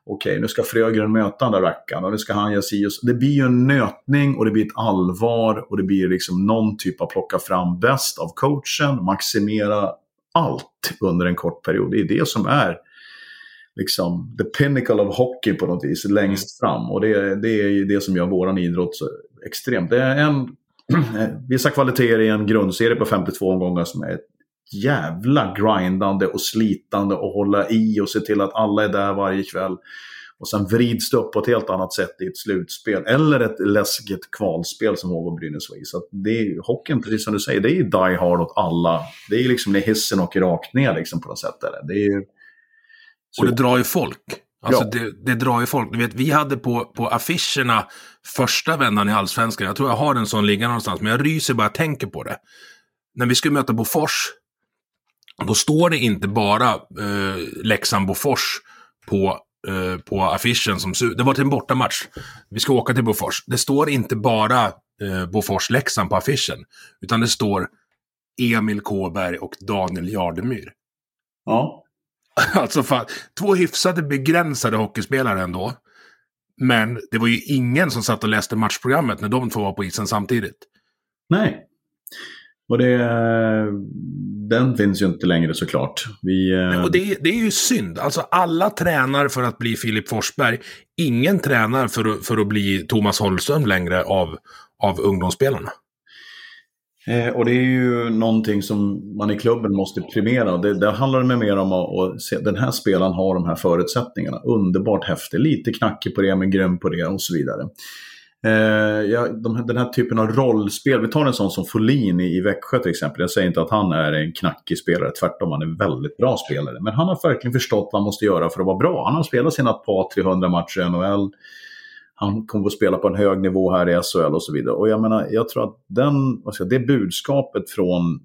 okej, nu ska Frögren möta den där rackaren och nu ska han göra si och så. Det blir ju en nötning och det blir ett allvar och det blir liksom någon typ av plocka fram bäst av coachen, maximera allt under en kort period. Det är det som är liksom the pinnacle of hockey på något vis, längst fram. Och det, det är ju det som gör våran idrott så extremt. Det är en, vissa kvaliteter i en grundserie på 52 omgångar som är jävla grindande och slitande och hålla i och se till att alla är där varje kväll. Och sen vrids det upp på ett helt annat sätt i ett slutspel. Eller ett läskigt kvalspel som HV Brynäs var i. Så att det är hockeyn, precis som du säger, det är ju die hard åt alla. Det är liksom när hissen åker rakt ner liksom på något sätt. Eller? Det är ju... Och det drar ju folk. Alltså Ja. det, det drar ju folk. Du vet, vi hade på, på affischerna första vändan i Allsvenskan. Jag tror jag har en sån liggande någonstans, men jag ryser bara jag tänker på det. När vi skulle möta Bofors, då står det inte bara eh, Leksand-Bofors på, eh, på affischen som. Det var till en bortamatch. Vi ska åka till Bofors. Det står inte bara eh, Bofors-Leksand på affischen, utan det står Emil Kåberg och Daniel Jardemyr. Ja. Alltså fan, två hyfsade begränsade hockeyspelare ändå. Men det var ju ingen som satt och läste matchprogrammet när de två var på isen samtidigt. Nej. Och det, den finns ju inte längre såklart. Vi, eh, Och det, det är ju synd. Alltså alla tränar för att bli Filip Forsberg. Ingen tränar för för att bli Thomas Holmström längre av, av ungdomsspelarna. Eh, och det är ju någonting som man i klubben måste primera. Det, det handlar med mer om att, att se den här spelaren har de här förutsättningarna. Underbart häftig, lite knackig på det men grym på det och så vidare. Eh, ja, de, den här typen av rollspel, vi tar en sån som Folin i, i Växjö till exempel. Jag säger inte att han är en knackig spelare, tvärtom han är en väldigt bra spelare. Men han har verkligen förstått vad han måste göra för att vara bra. Han har spelat sina par 300 matcher i NHL. Han kommer att spela på en hög nivå här i SHL och så vidare. Och jag menar, jag tror att den, vad ska jag, det budskapet från,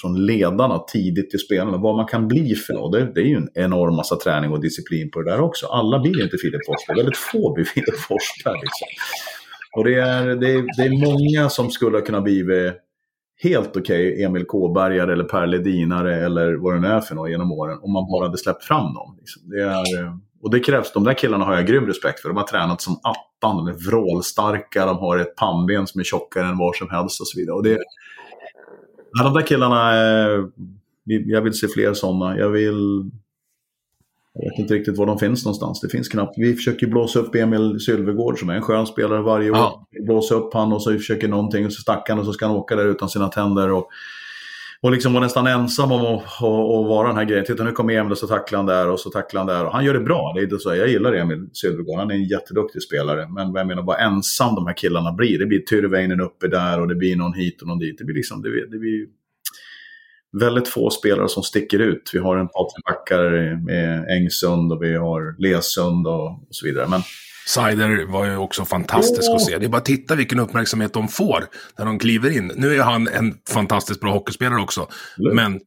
från ledarna tidigt till spelarna, vad man kan bli för något, det, det är ju en enorm massa träning och disciplin på det där också. Alla blir inte Filip Forsberg, väldigt få blir Filip Forsberg. Liksom. Och det är, det, är, det är många som skulle ha kunnat bli helt okej Emil Kåbergare eller Per Ledinare eller vad det nu är för något genom åren om man bara hade släppt fram dem. Liksom. Det är, och det krävs, de där killarna har jag grym respekt för. De har tränat som attan, de är vrålstarka, de har ett pannben som är tjockare än var som helst och så vidare. Och det, de där killarna, eh, jag vill se fler sådana. Jag vill... Jag vet inte riktigt var de finns någonstans. Det finns knappt. Vi försöker blåsa upp Emil Sylvegård som är en skön spelare varje år. Ja. Vi blåser upp han och så försöker någonting och så stackar han och så ska han åka där utan sina tänder. Och, och liksom vara nästan ensam om att, att, att vara den här grejen. Titta nu kommer Emil och så tacklar han där och så tacklar han där. Och han gör det bra. Det är inte så. Jag gillar Emil Sylvegård. Han är en jätteduktig spelare. Men jag menar, vad ensam de här killarna blir. Det blir Tyrväinen uppe där och det blir någon hit och någon dit. Det blir liksom, det blir, det blir väldigt få spelare som sticker ut. Vi har en Patrik Backar med Engsund och vi har Lesund och, och så vidare. Men Sider var ju också fantastisk att se. Det är bara att titta vilken uppmärksamhet de får när de kliver in. Nu är han en fantastiskt bra hockeyspelare också. Absolut. Men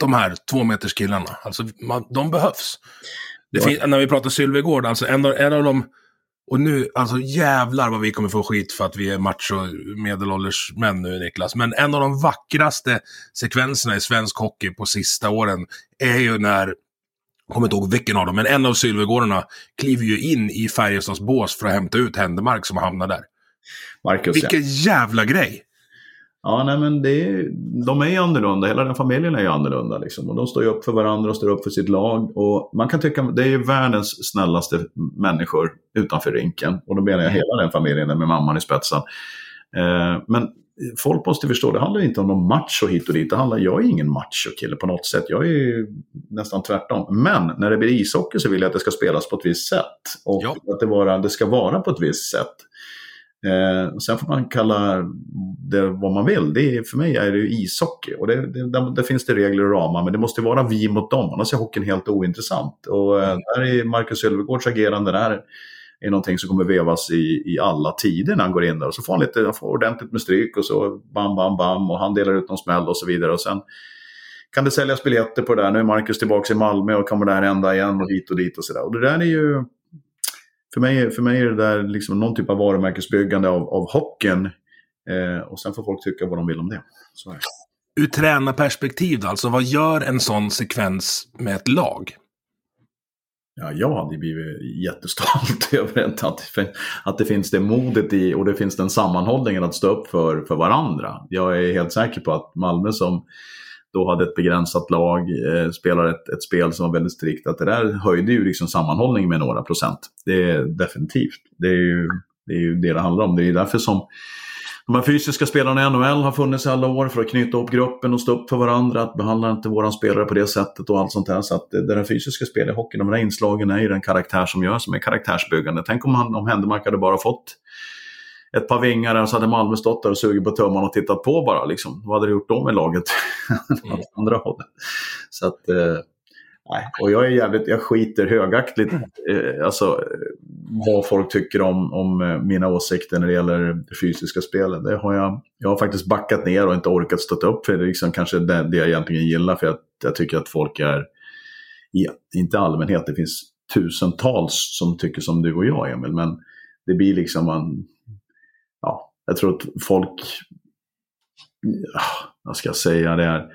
de här två meters killarna, alltså man, de behövs. Ja. när vi pratar Sylvegård, alltså en av, en av dem, och nu, alltså jävlar vad vi kommer få skit för att vi är macho medelålders män nu Niklas. Men en av de vackraste sekvenserna i svensk hockey på sista åren är ju när, jag kommer inte ihåg vilken av dem, men en av Sylvegårdarna kliver ju in i Färjestads bås för att hämta ut Händemark som hamnar där. Marcus, ja. Vilken jävla grej! Ja, nej, men det är, de är ju annorlunda. Hela den familjen är ju annorlunda. Liksom. Och de står ju upp för varandra och står upp för sitt lag. Och man kan tycka det är ju världens snällaste människor utanför rinken. Och då menar jag hela den familjen med mamman i spetsen. Eh, men folk måste förstå, det handlar inte om någon macho hit och dit. Det handlar, jag är ingen macho-kille på något sätt. Jag är ju nästan tvärtom. Men när det blir ishockey så vill jag att det ska spelas på ett visst sätt. Och Ja. att det, vara, det ska vara på ett visst sätt. Eh, sen får man kalla det vad man vill. Det är, för mig är det ju ishockey. Och det, det, där, där finns det regler och ramar, men det måste vara vi mot dem. Annars är hockeyn helt ointressant. Och eh, där är Marcus Sylvegårds agerande där är någonting som kommer vevas i, i alla tider när han går in där. Och så får han, lite, får ordentligt med stryk och så bam, bam, bam. Och han delar ut någon smäll och så vidare. Och sen kan det säljas biljetter på det där. Nu är Marcus tillbaka i Malmö och kommer där ända igen och hit och dit och sådär. Och det där är ju... För mig, för mig är det där liksom någon typ av varumärkesbyggande av, av hockeyn. Eh, och sen får folk tycka vad de vill om det. Så är det. Ur tränarperspektiv alltså vad gör en sån sekvens med ett lag? Ja, jag hade blivit jättestolt över att, att det finns det modet i och det finns den sammanhållningen att stå upp för, för varandra. Jag är helt säker på att Malmö som då hade ett begränsat lag, eh, spelar ett, ett spel som var väldigt strikt, att det där höjde ju liksom sammanhållningen med några procent. Det är definitivt. Det är ju det, är ju det det handlar om. Det är därför som de här fysiska spelarna i NHL har funnits i alla år för att knyta upp gruppen och stå upp för varandra, att behandla inte våran spelare på det sättet och allt sånt där. Så att det där fysiska spelet i hockey, de här inslagen är ju den karaktär som gör som är karaktärsbyggande. Tänk om, han, om Händemark hade bara fått ett par vingar och så hade Malmö stått där och sugit på tummarna och tittat på bara. Liksom. Vad hade det gjort då med laget? Mm. andra hållet. Så att, eh, nej. Och jag är jävligt, jag skiter högaktligt eh, alltså, vad folk tycker om, om eh, mina åsikter när det gäller det fysiska spelet. Det har jag, jag har faktiskt backat ner och inte orkat stötta upp för det är liksom kanske det, det jag egentligen gillar. För jag, jag tycker att folk är, inte allmänhet, det finns tusentals som tycker som du och jag Emil, men det blir liksom man, jag tror att folk, vad ska jag säga, det är,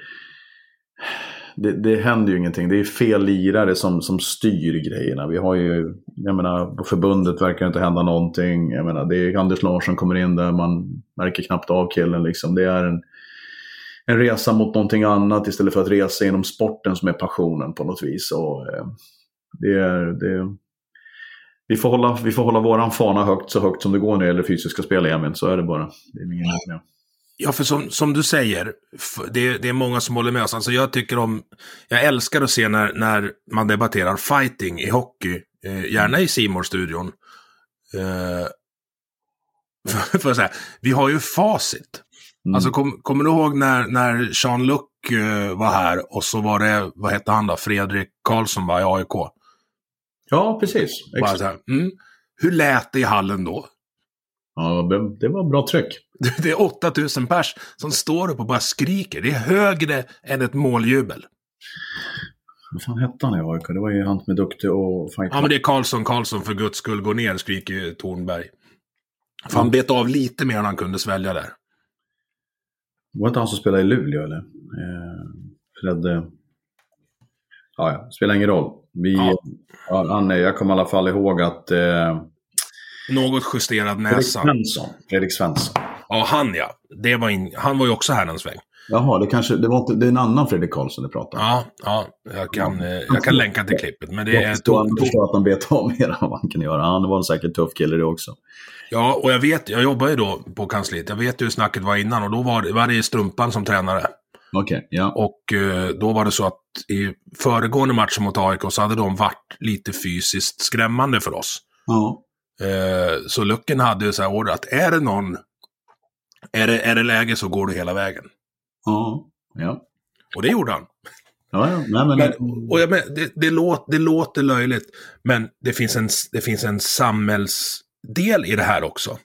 det, det händer ju ingenting. Det är fel lirare som, som styr grejerna. Vi har ju, jag menar, på förbundet verkar det inte hända någonting. Jag menar, det är Anders Larsson kommer in där, man märker knappt av killen liksom. Det är en, en resa mot någonting annat istället för att resa inom sporten som är passionen på något vis. Och, eh, det är, det, vi får hålla, vi får hålla våran fana högt så högt som det går när det gäller fysiska spel, Emil. Så är det bara. Det är ingen med. Ja, för som, som du säger, det, det är många som håller med oss. Alltså jag tycker om, jag älskar att se när, när man debatterar fighting i hockey, eh, gärna i simor studion eh, för, för här, vi har ju facit. Mm. Alltså kom, kommer du ihåg när, när Jean-Luc eh, var här och så var det, vad hette han då, Fredrik Karlsson var i AIK? Ja, precis. Bara så här, mm. Hur lät det i hallen då? Ja, det var bra tryck. Det är 8000 pers som står upp och bara skriker. Det är högre än ett måljubel. Vad fan hette han i AIK? Det var ju han med duktig och fight. Ja, men det är Karlsson, Karlsson för guds skull, gå ner, skriker Tornberg. För han bet av lite mer än han kunde svälja där. Var det inte han som spelade i Luleå eller? Eh, Fredde... Ja, ja, spelar ingen roll. Vi, ja. han, jag kommer i alla fall ihåg att... Eh, Något justerad näsa. Fredrik Svensson. Fredrik Svensson. Ja, han ja. Det var in, han var ju också här en sväng. Jaha, det, kanske, det, var inte, det är en annan Fredrik Karlsson du pratar om. Ja, ja jag, kan, ja. Eh, jag kan länka till klippet. Men det är jag förstår att han bet av mer än vad han kan göra. Han var en säkert tuff kille det också. Ja, och jag vet, jag jobbar ju då på kansliet. Jag vet ju hur snacket var innan och då var, var det Strumpan som tränare. Okay, ja. Och eh, då var det så att i föregående matchen mot AIK så hade de varit lite fysiskt skrämmande för oss. Ja. Eh, så Lucken hade så här order att är det någon, är det, är det läge så går du hela vägen. Ja, ja. Och det gjorde han. Ja, ja. Nej, men... men, och jag, men det, det, låter, det låter löjligt, men det finns, en, det finns en samhällsdel i det här också.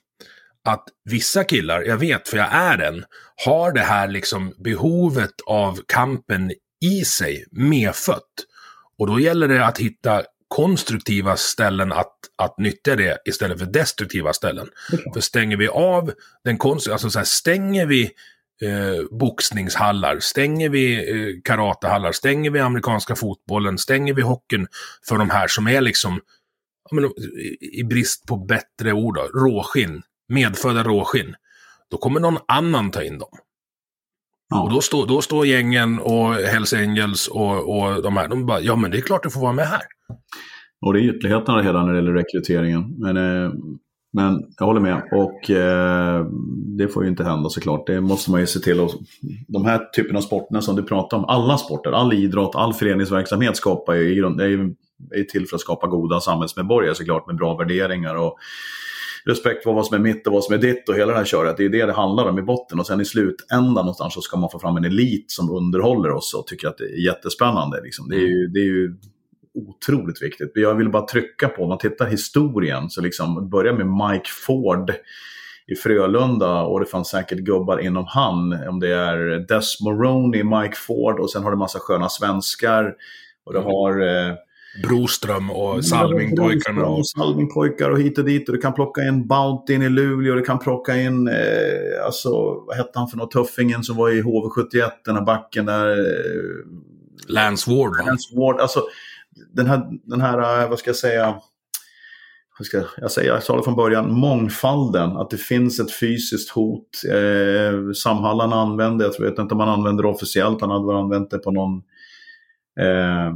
Att vissa killar, jag vet för jag är en, har det här liksom behovet av kampen i sig medfött. Och då gäller det att hitta konstruktiva ställen att, att nyttja det istället för destruktiva ställen. Okay. För stänger vi av den konstruktiva, alltså så här, stänger vi eh, boxningshallar, stänger vi eh, karatehallar, stänger vi amerikanska fotbollen, stänger vi hockeyn för de här som är liksom, men, i brist på bättre ord, då, råskinn, medfödda råskinn. Då kommer någon annan ta in dem. Ja. Och då står, då står gängen och Hells Angels och, och de här, de bara, ja men det är klart du får vara med här. Och det är ytterligheterna hela när det gäller rekryteringen. Men, eh, men jag håller med. Och eh, det får ju inte hända såklart. Det måste man ju se till. Och, de här typen av sporterna som du pratar om, alla sporter, all idrott, all föreningsverksamhet skapar ju i grund, är ju är till för att skapa goda samhällsmedborgare såklart med bra värderingar och respekt för vad som är mitt och vad som är ditt och hela det här köret. Det är det det handlar om i botten. Och sen i slutändan någonstans så ska man få fram en elit som underhåller oss och tycker att det är jättespännande. Liksom. Det, är ju, det är ju otroligt viktigt. Jag vill bara trycka på, om man tittar historien, så liksom börja med Mike Ford i Frölunda och det fanns säkert gubbar inom han. Om det är Des Moroney, Mike Ford och sen har du massa sköna svenskar. Och du mm. har... Eh, Broström och Salmingpojkarna. Och Salmingpojkar och hit och dit. Och du kan plocka in Bounty in i Luleå. Du kan plocka in, eh, alltså, vad hette han för något, Tuffingen som var i HV71, den här backen där. Eh, Lance Ward. Lance Ward. Alltså, den här, den här, eh, vad ska jag säga, jag, ska, jag, säger, jag sa det från början, mångfalden, att det finns ett fysiskt hot. Eh, Samhallan använder, jag vet inte om man använder det officiellt, han hade väl använt det på någon eh,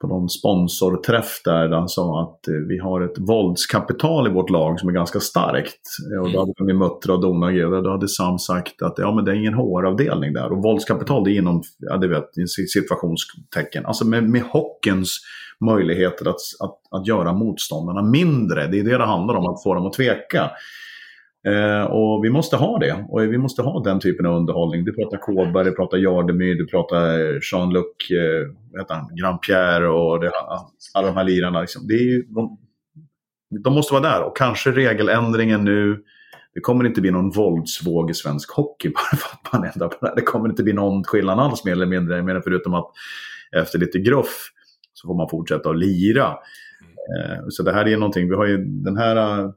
på någon sponsorträff där, där han sa att eh, vi har ett våldskapital i vårt lag som är ganska starkt. Och då hade vi Muttra och Dona och då hade Sam sagt att ja, men det är ingen HR-avdelning där. Och våldskapital det är inom, ja det vet, situationstecken. Alltså med, med hockeyns möjligheter att, att, att göra motståndarna mindre. Det är det det handlar om, att få dem att tveka. Eh, och vi måste ha det. Och vi måste ha den typen av underhållning. Du pratar Kåberg, du pratar Jardemyr, du pratar Jean-Luc, eh, Grand-Pierre och det, alla de här lirarna. Liksom. Det är, de, de måste vara där. Och kanske regeländringen nu det kommer inte bli någon våldsvåg i svensk hockey bara för att man ändrar på det. Det kommer inte bli någon skillnad alls mer eller mindre, förutom att efter lite gruff så får man fortsätta att lira. Eh, så det här är någonting, vi har ju den här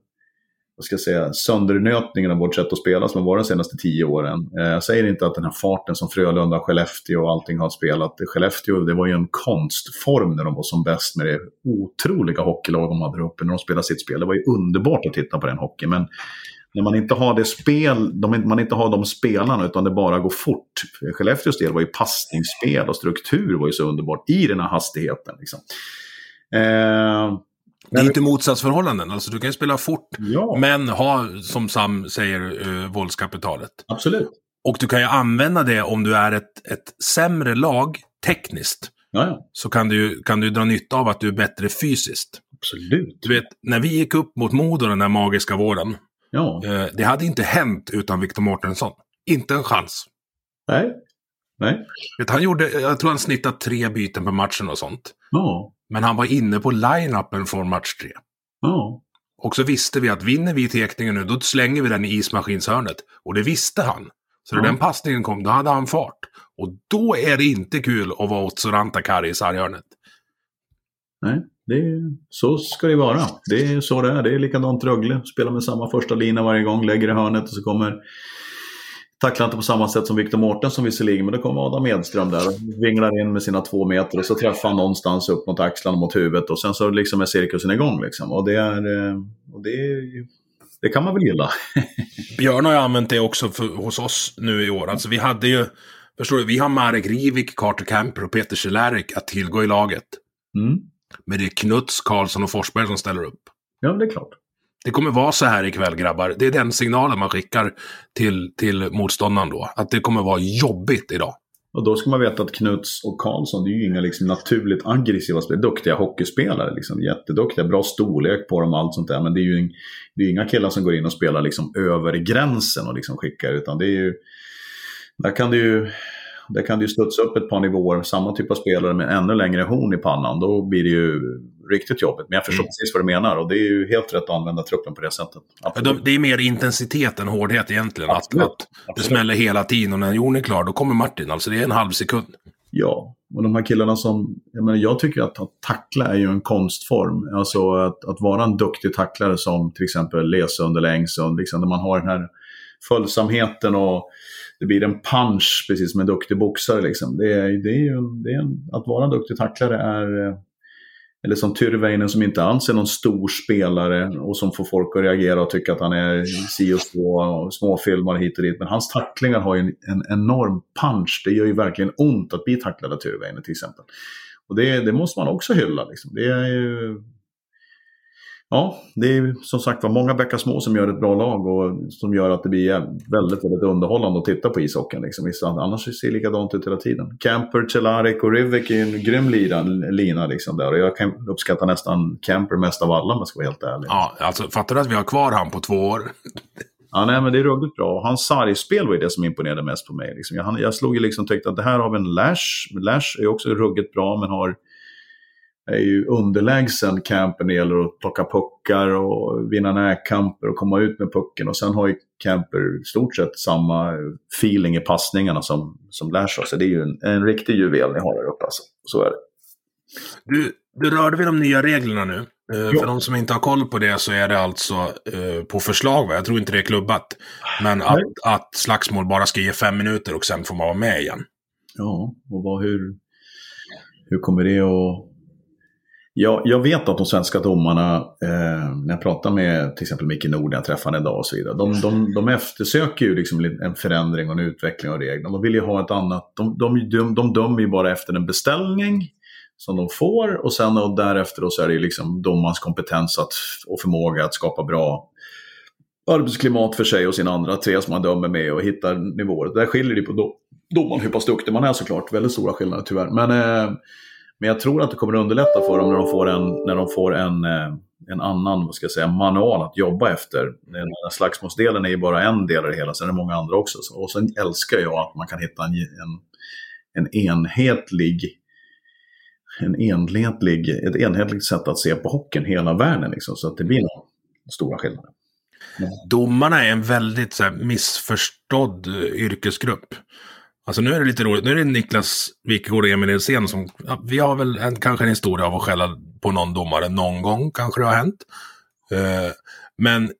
vad ska jag säga, söndernötningen av vårt sätt att spela som har varit de senaste tio åren. Eh, jag säger inte att den här farten som Frölunda, Skellefteå och allting har spelat. Skellefteå det var ju en konstform när de var som bäst med det otroliga hockeylag de hade uppe när de spelade sitt spel. Det var ju underbart att titta på den hockeyn. Men när man inte har det spel, de, man inte har de spelarna utan det bara går fort. Skellefteås del var ju passningsspel och struktur var ju så underbart i den här hastigheten. Liksom. Eh, det är inte motsatsförhållanden. Alltså du kan ju spela fort, ja. men ha, som Sam säger, uh, våldskapitalet. Absolut. Och du kan ju använda det om du är ett, ett sämre lag tekniskt. Ja, Så kan du, kan du dra nytta av att du är bättre fysiskt. Absolut. Du vet, när vi gick upp mot Modo den där magiska våren. Ja. Uh, det hade inte hänt utan Victor Mårtensson. Inte en chans. Nej. Nej. Vet, han gjorde, jag tror han snittade tre byten per matchen och sånt. Ja. Men han var inne på line-upen från match tre. Ja. Och så visste vi att vinner vi tekningen nu, då slänger vi den i ismaskinshörnet. Och det visste han. Så när ja. den passningen kom, då hade han fart. Och då är det inte kul att vara åt Soranta i sarghörnet. Nej, det är, så ska det vara. Det är så det är. Det är likadant Rögle. Spelar med samma första lina varje gång, lägger i hörnet och så kommer tacklar inte på samma sätt som Victor Mårtensson visserligen, men då kommer Adam Edström där och vinglar in med sina två meter och så träffar han någonstans upp mot axlarna mot huvudet och sen så liksom är cirkusen igång. Liksom. Och det, är, eh, och det, det kan man väl gilla. Björn har ju använt det också för, hos oss nu i år. Alltså vi hade ju, förstår du, vi har Marek Rivik, Carter Camper och Peter Cehlarik att tillgå i laget. Mm. Men det är Knuts, Karlsson och Forsberg som ställer upp. Ja, det är klart. Det kommer vara så här ikväll grabbar. Det är den signalen man skickar till, till motståndaren då. Att det kommer vara jobbigt idag. Och då ska man veta att Knuts och Karlsson, det är ju inga liksom naturligt aggressiva spelare. Duktiga hockeyspelare, liksom. jätteduktiga, bra storlek på dem och allt sånt där. Men det är ju det är inga killar som går in och spelar liksom över gränsen och liksom skickar. Utan det är ju... Där kan det ju där kan det ju studsa upp ett par nivåer, samma typ av spelare med ännu längre horn i pannan. Då blir det ju riktigt jobbigt. Men jag förstår mm. precis vad du menar och det är ju helt rätt att använda truppen på det sättet. Absolut. Det är mer intensitet än hårdhet egentligen. Att, att det smäller hela tiden och när Jon är klar då kommer Martin. Alltså det är en halv sekund. Ja, och de här killarna som... Jag, menar, jag tycker att, att tackla är ju en konstform. Alltså att, att vara en duktig tacklare som till exempel Lesund eller Engsund. Liksom, där man har den här följsamheten och det blir en punch, precis som en duktig boxare. Liksom. Det är, det är ju, det är en, att vara en duktig tacklare är, eh, eller som Tyrväinen som inte alls är någon stor spelare och som får folk att reagera och tycka att han är si och så och småfilmar hit och dit. Men hans tacklingar har ju en, en enorm punch. Det gör ju verkligen ont att bli tacklad av Tyrväinen till exempel. Och det, det måste man också hylla. Liksom. Det är ju Ja, det är som sagt var många bäckar små som gör ett bra lag och som gör att det blir väldigt, väldigt underhållande att titta på ishockeyn. Liksom. Annars ser det likadant ut hela tiden. Camper, Cehlarik och Rivik är en grym lina, lina liksom där. Och jag kan uppskatta nästan Camper mest av alla om jag ska vara helt ärlig. Ja, alltså fattar du att vi har kvar han på två år? Ja, nej, men det är ruggigt bra. Hans sargspel var det som imponerade mest på mig. Liksom. Jag, jag slog ju liksom tyckte att det här har vi en Lash. Lash är också ruggigt bra, men har är ju underlägsen Camper när det gäller att plocka puckar och vinna närkamper och komma ut med pucken. Och sen har ju Camper stort sett samma feeling i passningarna som, som Lash har. Så det är ju en, en riktig juvel ni har där uppe alltså. Så är det. Du, du rörde vid de nya reglerna nu. Uh, för de som inte har koll på det så är det alltså uh, på förslag, va? jag tror inte det är klubbat. Men att, att slagsmål bara ska ge fem minuter och sen får man vara med igen. Ja, och vad, hur, hur kommer det att jag, jag vet att de svenska domarna, eh, när jag pratar med till exempel Micke Nord, när jag träffade idag och så vidare, de, de, de eftersöker ju liksom en förändring och en utveckling av reglerna. De vill ju ha ett annat, de, de, de, dömer ju bara efter en beställning som de får och sen och därefter så är det liksom domarens kompetens att, och förmåga att skapa bra arbetsklimat för sig och sina andra tre som man dömer med och hittar nivåer. Där skiljer det på domaren hur pass duktig man är såklart. Väldigt stora skillnader tyvärr. Men eh, men jag tror att det kommer att underlätta för dem när de får en, när de får en, eh, en annan vad ska jag säga, manual att jobba efter. Slagsmålsdelen är ju bara en del av det hela, sen är det många andra också. Och sen älskar jag att man kan hitta en, en, en enhetlig en enhetlig, ett enhetligt sätt att se på hockeyn hela världen. Liksom, så att det blir stora skillnader. Domarna är en väldigt så här, missförstådd eh, yrkesgrupp. Alltså nu är det lite roligt. Nu är det Niklas Wikegård och Emil Edsen som... Ja, vi har väl en, kanske en historia av att skälla på någon domare någon gång. Kanske det har hänt. Uh, men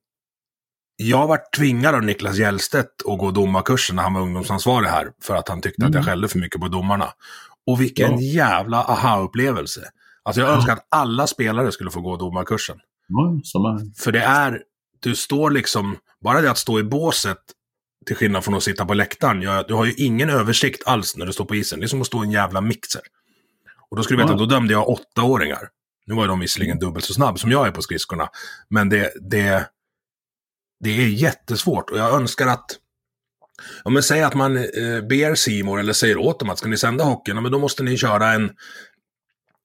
jag var tvingad av Niklas Hjellstedt att gå domarkursen när han var ungdomsansvarig här. För att han tyckte mm. att jag mm. skällde för mycket på domarna. Och vilken ja. jävla aha-upplevelse. Alltså jag ja. önskar att alla spelare skulle få gå domarkursen. Ja, för det är, du står liksom, bara det att stå i båset till skillnad från att sitta på läktaren, jag, du har ju ingen översikt alls när du står på isen. Det är som att stå i en jävla mixer. Och då skulle du veta, då dömde jag åttaåringar. Nu var de visserligen dubbelt så snabb som jag är på skridskorna. Men det, det, det är jättesvårt och jag önskar att Ja, men säg att man eh, ber Simor eller säger åt dem att ska ni sända hockeyn, ja, men då måste ni köra en,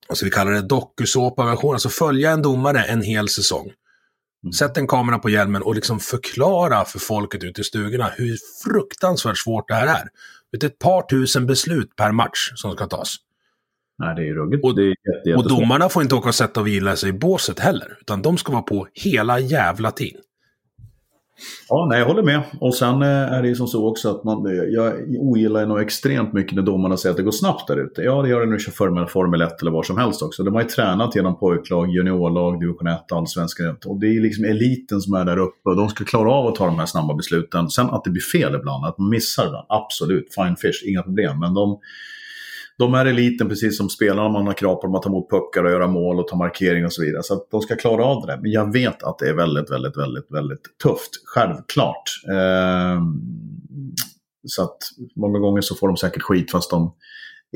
vad ska vi kalla det, dokusåpa-version, alltså följa en domare en hel säsong. Mm. Sätt en kamera på hjälmen och liksom förklara för folket ute i stugorna hur fruktansvärt svårt det här är. Det är ett par tusen beslut per match som ska tas. Nej, det är ruggigt. Och, det är jätte, och domarna får inte åka och sätta och vila sig i båset heller. Utan de ska vara på hela jävla tiden. Ja, nej, jag håller med. Och sen eh, är det ju som så också att man, eh, jag ogillar nog extremt mycket när domarna säger att det går snabbt där ute. Ja, det gör det när du kör Formel 1 eller vad som helst också. De har ju tränat genom pojklag, juniorlag, division 1, allsvenskan. Och det är liksom eliten som är där uppe och de ska klara av att ta de här snabba besluten. Sen att det blir fel ibland, att man missar ibland, absolut, fine fish, inga problem. Men de de är eliten precis som spelarna. Man har krav på dem att ta emot puckar och göra mål och ta markering och så vidare. Så att de ska klara av det. Men jag vet att det är väldigt, väldigt, väldigt, väldigt tufft. Självklart. Eh, så att många gånger så får de säkert skit fast de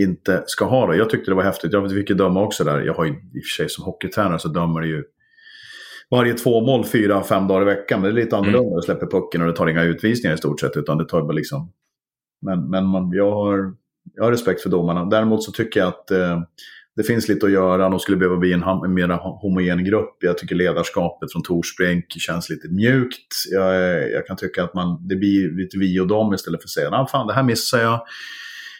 inte ska ha det. Jag tyckte det var häftigt. Jag fick ju döma också där. Jag har ju i och för sig som hockeytränare så dömer ju varje två mål fyra, fem dagar i veckan. Men det är lite annorlunda. Mm. Du släpper pucken och det tar inga utvisningar i stort sett. Utan det tar bara liksom... Men, men man, jag har jag har respekt för domarna. Däremot så tycker jag att eh, det finns lite att göra. De skulle behöva bli en, en mer homogen grupp. Jag tycker ledarskapet från Torsbrink känns lite mjukt. Jag, jag, kan tycka att man, det blir lite vi och dem istället för att säga ah, fan det här missar jag.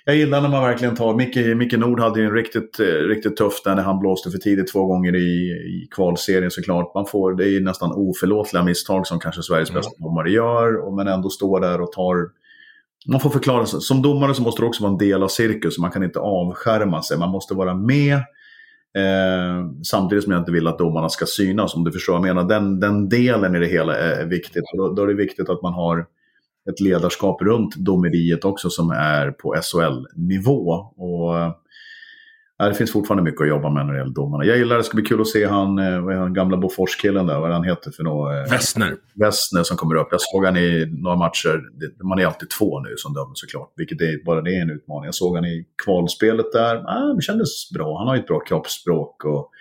Jag gillar när man verkligen tar, Micke, Micke Nord hade ju en riktigt, eh, riktigt tufft där när han blåste för tidigt två gånger i, i kvalserien såklart. Man får, det är nästan oförlåtliga misstag som kanske Sveriges mm. bästa domare gör. Men ändå står där och tar man får förklara sig. Som domare så måste du också vara en del av cirkus. Man kan inte avskärma sig. Man måste vara med. Eh, samtidigt som jag inte vill att domarna ska synas. Om du förstår vad jag menar. Den, den delen i det hela är viktigt. Då, då är det viktigt att man har ett ledarskap runt domeriet också som är på SHL-nivå. Och eh, det finns fortfarande mycket att jobba med när det gäller domarna. Jag gillar det, ska bli kul att se han, eh, vad är han gamla Boforskillen där, vad han heter för något. Eh, Westner. Westner som kommer upp. Jag såg han i några matcher, man är alltid två nu som dömer såklart, vilket är, bara det är en utmaning. Jag såg han i kvalspelet där, ah, det kändes bra. Han har ju ett bra kroppsspråk och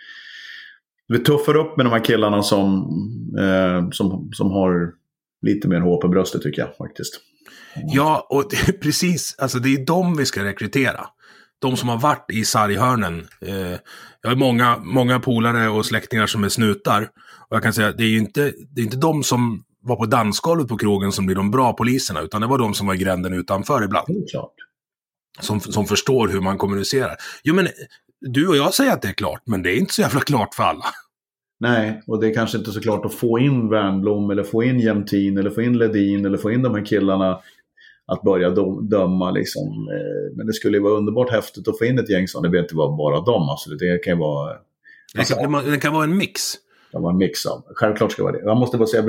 vi tuffar upp med de här killarna som, eh, som, som har lite mer hår på bröstet tycker jag faktiskt. Ja, och det, precis. Alltså det är de vi ska rekrytera. De som har varit i sarghörnen. Eh, jag har många, många polare och släktingar som är snutar. Och jag kan säga, det är ju inte, det är inte de som var på dansgolvet på krogen som blir de bra poliserna, utan det var de som var i gränden utanför ibland. Som, som förstår hur man kommunicerar. Jo, men du och jag säger att det är klart, men det är inte så jävla klart för alla. Nej, och det är kanske inte så klart att få in Wernbloom eller få in Jämtin eller få in Ledin eller få in de här killarna att börja döma. Liksom. Eh, men det skulle ju vara underbart häftigt att få in ett gäng som, det behöver inte vara bara dem, alltså. det kan ju vara... Alltså, det, kan, det kan vara en mix. Det var en mix av. Självklart ska det vara det. Jag måste bara säga,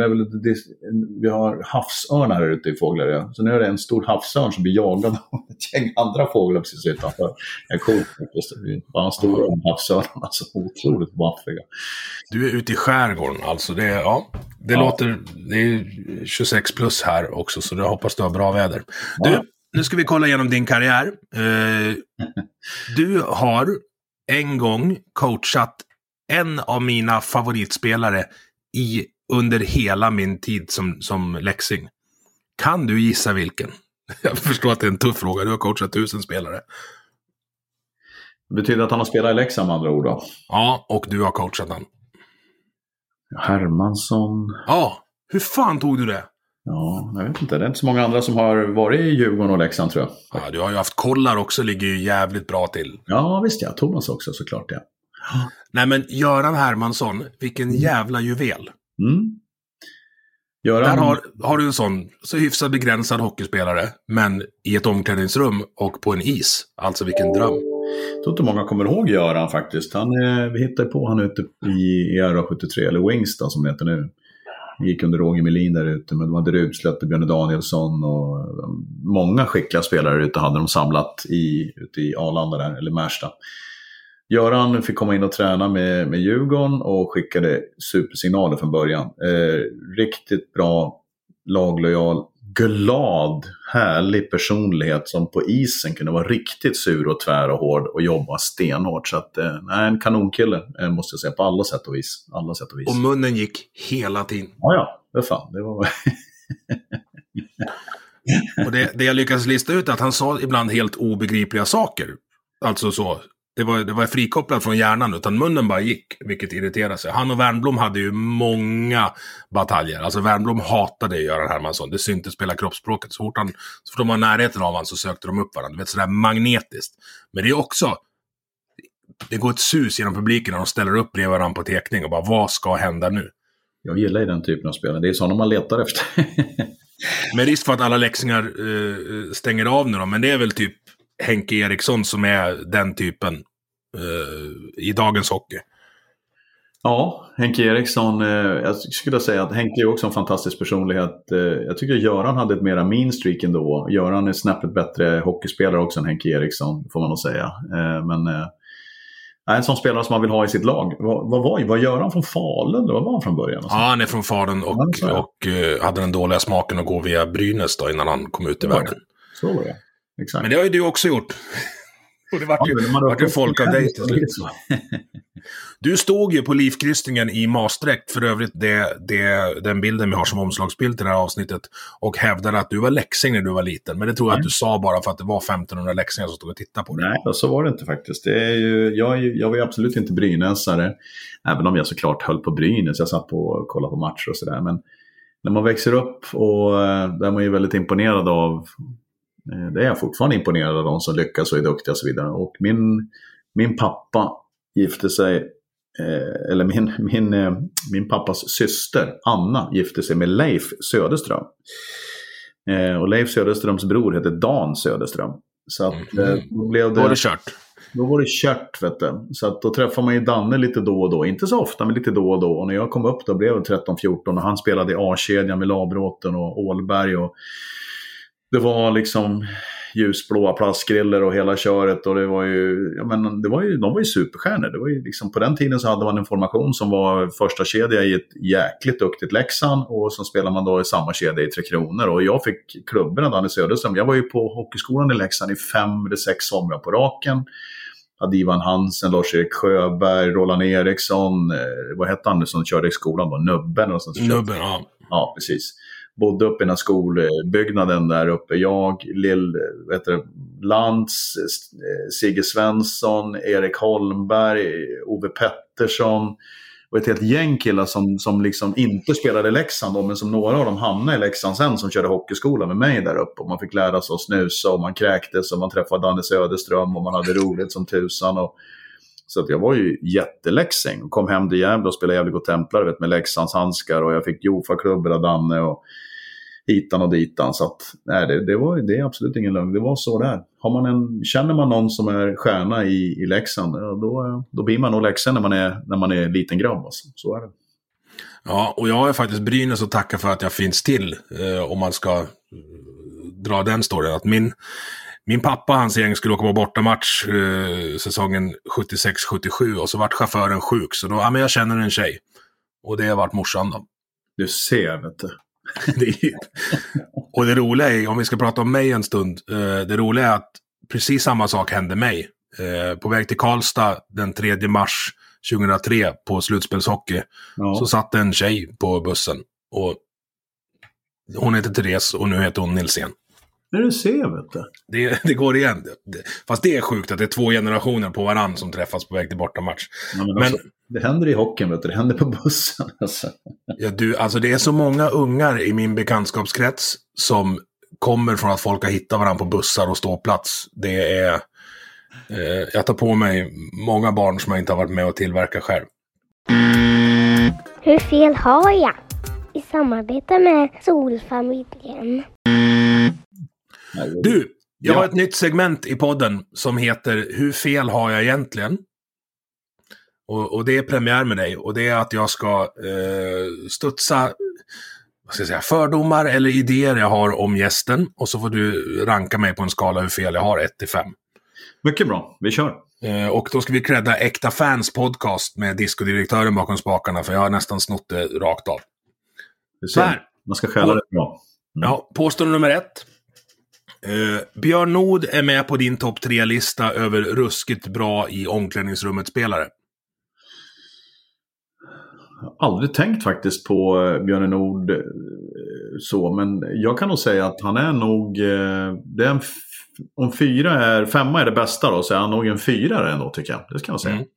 vi har havsörnar här ute i Fågelöja. Så nu är det en stor havsörn som blir jagad av ett gäng andra fåglar precis utanför. Det är coolt faktiskt. Bara stora havsörnarna, så otroligt maffiga. Du är ute i skärgården alltså. Det, ja, det ja. låter... Det är 26 plus här också, så jag hoppas du har bra väder. Ja. Du, nu ska vi kolla igenom din karriär. Uh, du har en gång coachat en av mina favoritspelare i, under hela min tid som, som läxing. Kan du gissa vilken? Jag förstår att det är en tuff fråga. Du har coachat tusen spelare. Betyder att han har spelat i Leksand med andra ord då? Ja, och du har coachat honom. Hermansson. Ja, hur fan tog du det? Ja, jag vet inte. Det är inte så många andra som har varit i Djurgården och Leksand tror jag. Ja, du har ju haft kollar också, ligger ju jävligt bra till. Ja, visst ja. Thomas också såklart ja. Nej men Göran Hermansson, vilken mm. jävla juvel. Mm. Göran... Där har, har du en sån så hyfsat begränsad hockeyspelare, men i ett omklädningsrum och på en is. Alltså vilken dröm. Jag tror inte många kommer ihåg Göran faktiskt. Han, vi hittade på han ute i, i RA73, eller Wings då, som det heter nu. Han gick under Roger Melin där ute, men de hade Rudslötte, Björn Danielsson och många skickliga spelare ute hade de samlat i, ute i Arlanda där, eller Märsta. Göran fick komma in och träna med, med Djurgården och skickade supersignaler från början. Eh, riktigt bra, laglojal, glad, härlig personlighet som på isen kunde vara riktigt sur och tvär och hård och jobba stenhårt. Så att, eh, nej, en kanonkille eh, måste jag säga på alla sätt och vis. Alla sätt och, vis. och munnen gick hela tiden. Ja, ja, det fan. Det var... och det, det jag lyckades lista ut är att han sa ibland helt obegripliga saker. Alltså så, det var, det var frikopplat från hjärnan, utan munnen bara gick, vilket irriterade sig. Han och Wernbloom hade ju många bataljer. Alltså Wernbloom hatade Göran Hermansson. Det syntes spela kroppsspråket. Så fort, han, så fort de var i närheten av honom så sökte de upp varandra. Du vet, sådär magnetiskt. Men det är också, det går ett sus genom publiken när de ställer upp bredvid varandra på teckning och bara, vad ska hända nu? Jag gillar ju den typen av spel. Det är sådana man letar efter. Med risk för att alla läxingar uh, stänger av nu då, men det är väl typ Henke Eriksson som är den typen uh, i dagens hockey. Ja, Henke Eriksson, eh, jag skulle säga att Henke är också en fantastisk personlighet. Eh, jag tycker Göran hade ett mera mean streak ändå. Göran är snäppet bättre hockeyspelare också än Henke Eriksson, får man nog säga. Eh, men eh, en sån spelare som man vill ha i sitt lag. Vad, vad var, var Göran från Falun? Vad var han från början? Ja, han är från Falun och, ja, och uh, hade den dåliga smaken att gå via Brynäs då, innan han kom ut i världen. Så var det. Exakt. Men det har ju du också gjort. Och det vart ju, ja, vart ju folk av dig till slut. Du stod ju på livkryssningen i Maastricht, för övrigt det, det, den bilden vi har som omslagsbild till det här avsnittet, och hävdade att du var läxing när du var liten. Men det tror jag att du sa bara för att det var 1500 läxingar som stod och tittade på dig. Nej, så var det inte faktiskt. Det är ju, jag, jag var ju absolut inte brynäsare, även om jag såklart höll på Brynäs. Jag satt på och kollade på matcher och sådär. Men när man växer upp och eh, där är man ju väldigt imponerad av det är jag fortfarande imponerad av de som lyckas och är duktiga och så vidare. Och min, min pappa gifte sig, eh, eller min, min, eh, min pappas syster Anna gifte sig med Leif Söderström. och Leif Söderströms bror heter Dan Söderström. Så att, mm. då blev det... Då var det kört. Då var det kört, vet du. Så att då träffade man ju Danne lite då och då. Inte så ofta, men lite då och då. Och när jag kom upp då blev jag 13-14 och han spelade i A-kedjan med Labråten och Ålberg. Och det var liksom ljusblåa plastgriller och hela köret och det var ju, ja men det var ju, de var ju superstjärnor. Det var ju liksom, på den tiden så hade man en formation som var första kedja i ett jäkligt duktigt Leksand och så spelade man då i samma kedja i Tre Kronor och jag fick klubben av Danne Söderström. Jag var ju på hockeyskolan i Leksand i fem eller sex somrar på raken. hade Ivan Hansen, Lars-Erik Sjöberg, Roland Eriksson, eh, vad hette han nu som körde i skolan då? Nubben? Och sånt. Nubben, ja. Ja, precis. Bodde uppe i den här skolbyggnaden där uppe. Jag, Lill, vet du, Lantz, eh, Sigge Svensson, Erik Holmberg, Ove Pettersson och ett helt gäng killar som, som liksom inte spelade i Leksand då, men som några av dem hamnade i Leksand sen som körde hockeyskola med mig där uppe. Och man fick lära sig att snusa och man kräktes och man träffade Danne Söderström och man hade roligt som tusan. Och, så att jag var ju jätteläxing kom hem till Gävle och spelade Gävle Templare vet, med Leksands handskar och jag fick Jofa-klubbor av Danne och hitan och ditan. Så att, nej, det, det, var, det är absolut ingen lögn. Det var så där. Har man en, känner man någon som är stjärna i, i Leksand, då, då blir man nog Leksand när man är, när man är liten grabb. Alltså. Så är det. Ja, och jag har faktiskt Brynäs att tacka för att jag finns till. Eh, om man ska eh, dra den storyn. Att min, min pappa och hans gäng skulle åka på bortamatch eh, säsongen 76-77 och så vart chauffören sjuk. Så då, ja men jag känner en tjej. Och det har varit morsan då. Du ser, vet du. det och det roliga är, om vi ska prata om mig en stund, eh, det roliga är att precis samma sak hände mig. Eh, på väg till Karlstad den 3 mars 2003 på slutspelshockey Ja. så satt en tjej på bussen. Och hon heter Therese och nu heter hon Nilsén. Men du ser, vet du. Det, det går igen. Fast det är sjukt att det är två generationer på varann som träffas på väg till bortamatch. Ja, men Men- alltså, det händer i hockeyn, vet du. Det händer på bussen. Alltså. Ja, du, alltså det är så många ungar i min bekantskapskrets som kommer från att folk har hittat varandra på bussar och ståplats. Det är... Eh, jag tar på mig många barn som jag inte har varit med och tillverka själv. Hur fel har jag? I samarbete med Solfamiljen. Du, jag Ja. har ett nytt segment i podden som heter Hur fel har jag egentligen? Och, och det är premiär med dig. Och det är att jag ska eh, studsa vad ska jag säga, fördomar eller idéer jag har om gästen. Och så får du ranka mig på en skala hur fel jag har, 1 till 5. Mycket bra. Vi kör. Eh, och då ska vi credda Äkta Fans podcast med diskodirektören bakom spakarna, för jag har nästan snott det rakt av. Så här. Man ska skälla det bra. Ja, påstående nummer ett. Eh, Björn Nord är med på din topp tre-lista över ruskigt bra i omklädningsrummet-spelare. Aldrig tänkt faktiskt på eh, Björne Nord eh, så, men jag kan nog säga att han är nog... eh, Det är en om fyra är, femma är det bästa då, så är han nog en fyra ändå tycker jag. Det ska jag säga. Mm.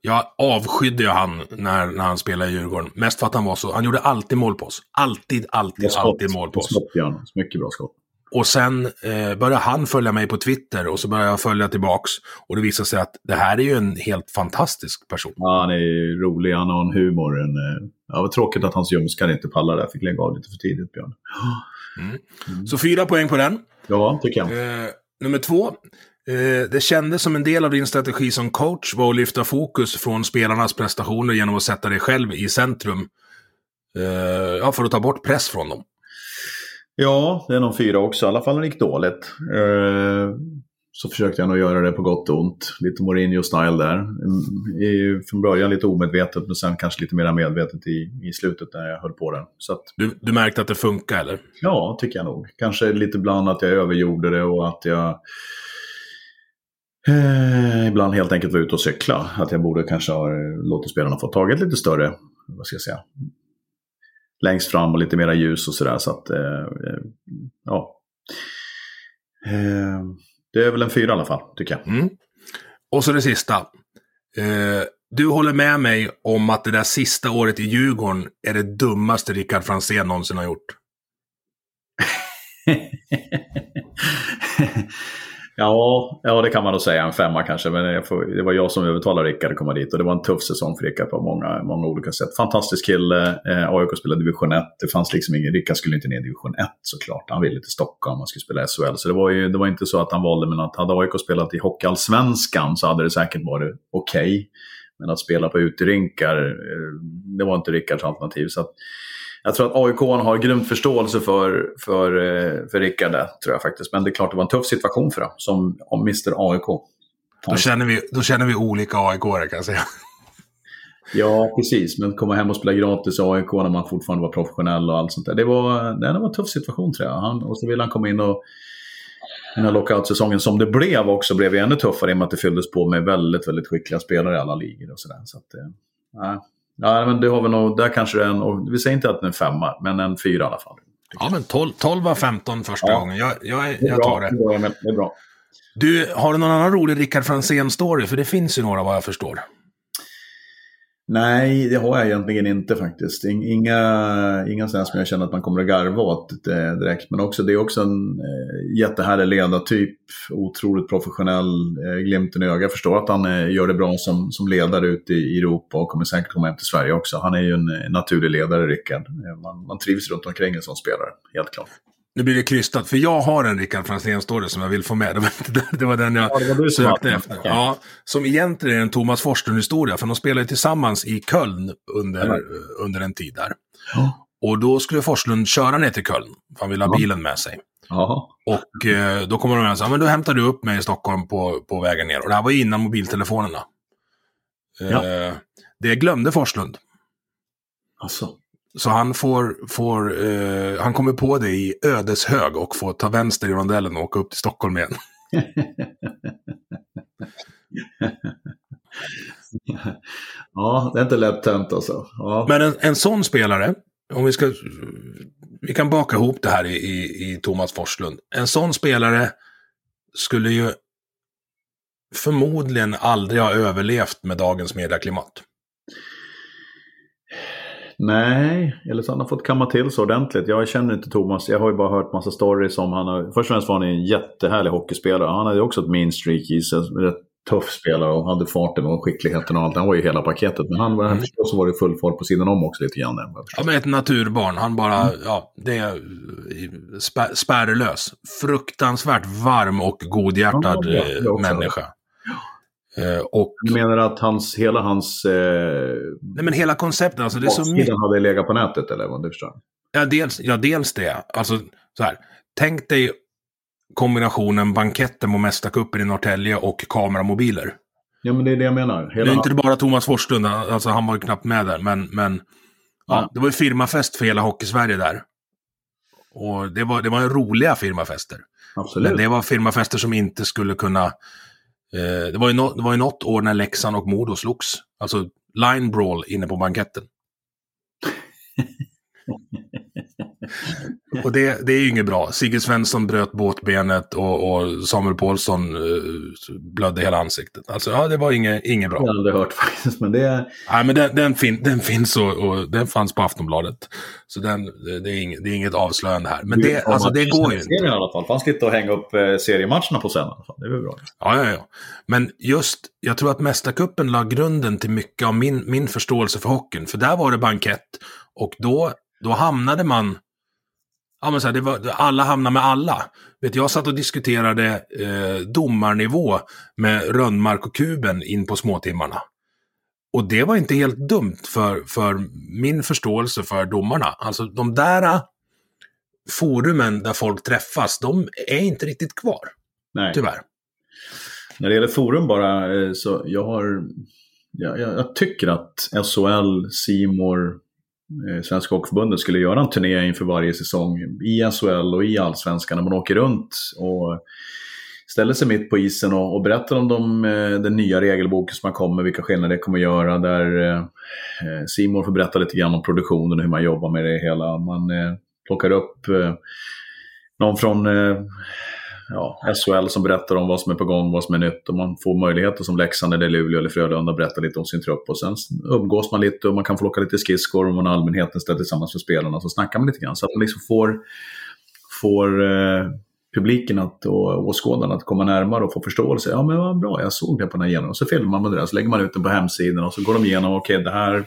Jag avskydde ju han när, när han spelade i Djurgården. Mest för att han var så... Han gjorde alltid mål på oss. Alltid, alltid, Skott. alltid mål på oss. Skott, Björn. Mycket bra skott. Och sen eh, började han följa mig på Twitter och så började jag följa tillbaks. Och det visade sig att det här är ju en helt fantastisk person. Ja, han är rolig, han har en humor. En, eh, ja, var tråkigt att hans ljumskar inte pallade där. Fick lägga av lite för tidigt, Björn. Så fyra poäng på den. Ja, tycker jag. Eh, nummer två. Eh, det kändes som en del av din strategi som coach var att lyfta fokus från spelarnas prestationer genom att sätta dig själv i centrum. Eh, ja, för att ta bort press från dem. Ja, det är nog fyra också. I alla fall när det gick dåligt. Eh, så försökte jag nog göra det på gott och ont. Lite Mourinho-style där. Mm, I, från början lite omedvetet, men sen kanske lite mer medvetet i, i slutet när jag höll på den. Så att, Du, du märkte att det funkar, eller? ja, tycker jag nog. Kanske lite ibland att jag övergjorde det och att jag eh, ibland helt enkelt var ute och cykla. Att jag borde kanske ha eh, låtit spelarna få taget lite större, vad ska jag säga, längst fram och lite mera ljus och sådär. Så att, eh, eh, ja. Eh, det är väl en fyra i alla fall, tycker jag. Mm. Och så det sista. Du håller med mig om att det där sista året i Djurgården är det dummaste Rickard Franzén någonsin har gjort. ja, ja, det kan man nog säga. En femma kanske. Men jag får, det var jag som övertalade Rickard att komma dit. Och det var en tuff säsong för Rickard på många, många olika sätt. Fantastisk kille. Eh, AIK spelade division 1. Det fanns liksom ingen... Rickard skulle inte ner i division 1 såklart. Han ville till Stockholm. Han skulle spela SHL. Så det var ju det var inte så att han valde. Men att hade AIK spelat i Hockeyallsvenskan så hade det säkert varit okej. Men att spela på uterinkar, eh, det var inte Rickards alternativ. Så att, jag tror att AIK har grymt förståelse för, för, eh, för Rickard där, tror jag faktiskt. Men det är klart det var en tuff situation för dem, som om Mr AIK. Då känner vi, då känner vi olika aik kan jag säga. Ja, precis. Men komma hem och spela gratis i AIK när man fortfarande var professionell och allt sånt där. Det var, nej, det var en tuff situation tror jag. Han, och så ville han komma in och den här lockout-säsongen som det blev också blev ju ännu tuffare i och med att det fylldes på med väldigt, väldigt skickliga spelare i alla ligor och sådär. Så att, eh, nej. Ja, men det har vi nog, där kanske det är en, och vi säger inte att den är en femma, men en fyra i alla fall. Ja, men 12, 12 av 15 första Ja. gången. Jag, jag, jag bra, tar det. Det är bra. Du, har du någon annan rolig Rickard Franzén-story? För det finns ju några vad jag förstår. Nej, det har jag egentligen inte faktiskt. Inga, inga sådana som jag känner att man kommer att garva åt eh, direkt. Men också, det är också en eh, jättehärlig ledartyp. Otroligt professionell, eh, glimten i ögat. Jag förstår att han eh, gör det bra som, som ledare ute i Europa och kommer säkert komma hem till Sverige också. Han är ju en eh, naturlig ledare, Rickard. Eh, man, man trivs runt omkring en sån spelare, helt klart. Nu blir det krystat, för jag har en Rickard Franzén-story som jag vill få med. Det var, det var den jag Ja, var sökte efter. Okej. Ja, som egentligen är en Thomas Forslund-historia, för de spelade tillsammans i Köln under, Jajamän. under en tid där. Ja. Och då skulle Forslund köra ner till Köln, för han ville ha Ja. bilen med sig. Jaha. Och eh, då kommer de och säger, men då hämtar du upp mig i Stockholm på, på vägen ner. Och det här var innan mobiltelefonerna. Eh, Ja. Det glömde Forslund. Alltså. Så han får, får eh, han kommer på det i Ödeshög och får ta vänster i rondellen och åka upp till Stockholm igen. ja, det är inte lätt hänt alltså. Ja. Men en, en sån spelare, om vi ska, vi kan baka ihop det här i, i, i Thomas Forslund. En sån spelare skulle ju förmodligen aldrig ha överlevt med dagens medieklimat. Nej, eller så har han fått kamma till så ordentligt. Jag känner inte Thomas. Jag har ju bara hört massa stories om han har... Först och främst var han en jättehärlig hockeyspelare. Han hade ju också ett mean streak i sig. Rätt tuff spelare och hade farten och skickligheten och allt. Han var ju hela paketet. Men han, mm. förstås så var det full fart på sidan om också lite grann. Ja, men ett naturbarn. Han bara, ja, det är spä, spärrlös. Fruktansvärt varm och godhjärtad Ja, är eh, människa. Eh, och, Du menar att hans, hela hans... Eh, nej men hela konceptet, alltså det är så mycket. hade legat på nätet eller vad du förstår? Ja, dels, ja, dels det. Alltså, så här. Tänk dig kombinationen banketten på Mästarcupen i Norrtälje och kameramobiler. Ja, men det är det jag menar. Hela Nu är inte det bara Thomas Forslund, alltså han var ju knappt med där, men, men ja, Ja. det var ju firmafest för hela Hockeysverige där. Och det var, det var ju roliga firmafester. Absolut. Men det var firmafester som inte skulle kunna... Eh, det, var ju no, det var ju något år när Leksand och Modo slogs. Alltså line brawl inne på banketten. och det, det är ju inget bra. Sigge Svensson bröt båtbenet och, och Samuel Paulsson eh, blödde hela ansiktet. Alltså ja, det var inget, inget bra. Jag har aldrig hört faktiskt, men det. Nej, men den, den, fin, den finns och, och den fanns på Aftonbladet. Så den, det, det, är inget, det är inget avslöjande här. Men det, alltså, det går ju inte. I alla fall. Fanns lite att hänga upp eh, seriematcherna på sen. Det är väl bra. Ja, ja, ja. Men just, jag tror att Mästarcupen la grunden till mycket av min, min förståelse för hockeyn. För där var det bankett och då, då hamnade man... Ja, men så här, det var, alla hamnade med alla. Vet, jag satt och diskuterade eh, domarnivå med Rönnmark och Kuben in på småtimmarna. Och det var inte helt dumt för, för min förståelse för domarna. Alltså de där eh, forumen där folk träffas, de är inte riktigt kvar, Nej. tyvärr. När det gäller forum bara, eh, så jag har... Jag, jag, jag tycker att SHL, Simor, Eh, Svenska Hockeyförbundet skulle göra en turné inför varje säsong i SHL och i Allsvenskan när man åker runt och ställer sig mitt på isen och, och berättar om de, eh, den nya regelboken som har kommit, vilka skillnader det kommer att göra. Där eh, får berätta lite grann om produktionen och hur man jobbar med det hela. Man eh, plockar upp eh, någon från eh, ja, SHL som berättar om vad som är på gång, vad som är nytt och man får möjligheter som Leksand eller Luleå eller Frölunda att berätta lite om sin trupp och sen umgås man lite och man kan få åka lite skridskor och man har allmänheten ställer tillsammans med spelarna så snackar man lite grann så att man liksom får, får eh, publiken att, och åskådarna att komma närmare och få förståelse. Ja men vad bra, jag såg det på den här genom. Och så filmar man det där, så lägger man ut den på hemsidan och så går de igenom, okej det här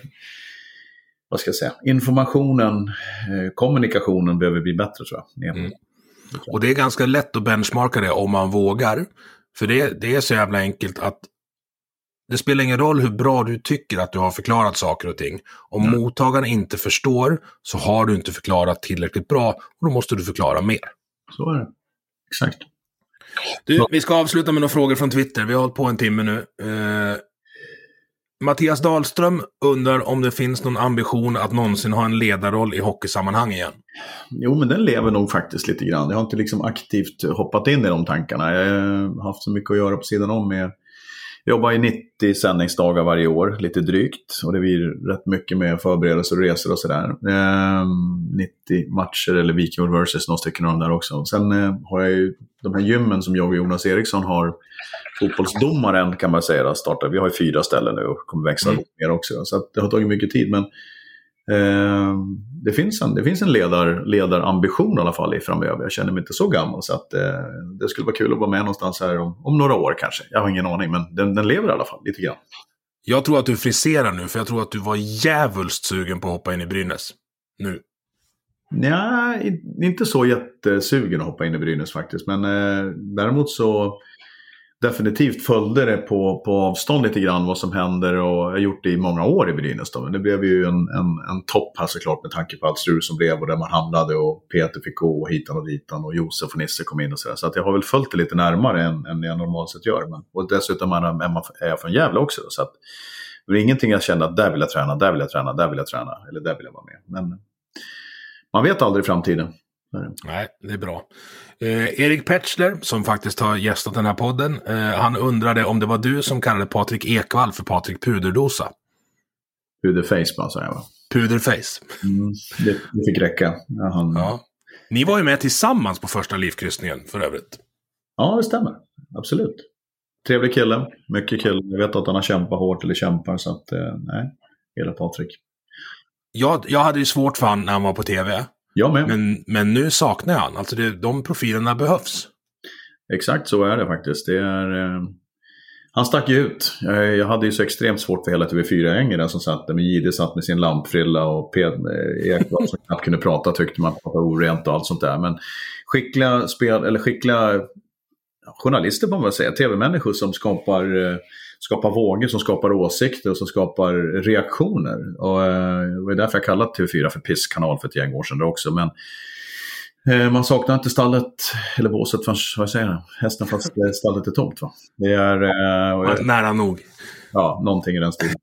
vad ska jag säga, informationen, eh, kommunikationen behöver bli bättre tror jag. Mm. Och det är ganska lätt att benchmarka det om man vågar. För det, det är så jävla enkelt att det spelar ingen roll hur bra du tycker att du har förklarat saker och ting. Om Mm. mottagaren inte förstår så har du inte förklarat tillräckligt bra och då måste du förklara mer. Så är det. Exakt. Du, vi ska avsluta med några frågor från Twitter. Vi har hållit på en timme nu. Eh, Mattias Dahlström undrar om det finns någon ambition att någonsin ha en ledarroll i hockeysammanhang igen. Jo, men den lever nog faktiskt lite grann. Jag har inte liksom aktivt hoppat in i de tankarna. Jag har haft så mycket att göra på sidan om med jag jobbar i 90 sändningsdagar varje år, lite drygt. Och det blir rätt mycket med förberedelser och resor och sådär. Eh, 90 matcher eller Viking versus några stycken av dem där också. Sen eh, har jag ju de här gymmen som jag och Jonas Eriksson har. Fotbollsdomaren kan man säga, startar. Vi har ju fyra ställen nu och kommer växa mm. mer också. Så det har tagit mycket tid. Men Eh, det finns en, det finns en ledar, ledarambition i alla fall i framöver. Jag känner mig inte så gammal så att eh, det skulle vara kul att vara med någonstans här om, om några år kanske. Jag har ingen aning, men den, den lever i alla fall lite grann. Jag tror att du friserar nu, för jag tror att du var jävulst sugen på att hoppa in i Brynäs. Nu. Nej, inte så jättesugen att hoppa in i Brynäs faktiskt. Men eh, däremot så definitivt följde det på, på avstånd lite grann vad som händer och jag har gjort det i många år i Brynäs. Men det blev ju en, en, en topp här såklart med tanke på allt strul som blev och där man hamnade och Peter fick gå och hitan och ditan och Josef och Nisse kom in och sådär. Så att jag har väl följt det lite närmare än, än jag normalt sett gör. Men, och dessutom är, jag från Gävle också. Så att, det är ingenting jag kände att där vill jag träna, där vill jag träna, där vill jag träna eller där vill jag vara med. Men man vet aldrig i framtiden. Nej, det är bra. Eh, Erik Petschler, som faktiskt har gästat den här podden, eh, han undrade om det var du som kallade Patrik Ekwall för Patrik Puderdosa. Puderface bara, sa jag va? Puderface. Mm, det, det fick räcka. Ja, han... ja. Ni var ju med tillsammans på första livkryssningen för övrigt. Ja, det stämmer. Absolut. Trevlig kille. Mycket kille. Jag vet att han har kämpat hårt, eller kämpar, så att eh, nej. Gillar Patrik. Jag, jag hade ju svårt för honom när han var på tv. Jag med. Men, men nu saknar jag han. Alltså det, de profilerna behövs. Exakt så är det faktiskt. Det är, eh, han stack ju ut. Jag, jag, hade ju så extremt svårt för hela TV4-gängen som satt där. Men Jihde satt med sin lampfrilla och Ped, eh, som knappt kunde prata tyckte man pratade orent och allt sånt där. Men skickliga, spel, eller skickliga journalister får man väl säga, tv-människor som skapar eh, skapar vågor, som skapar åsikter och som skapar reaktioner. Och, eh, det var därför jag kallade TV4 för pisskanal för ett gäng år sedan också. Men eh, man saknar inte stallet, eller båset förrän, vad säger jag, hästen fast stallet är tomt. Va? Det är... Eh, nära nog. Ja, någonting i den stilen.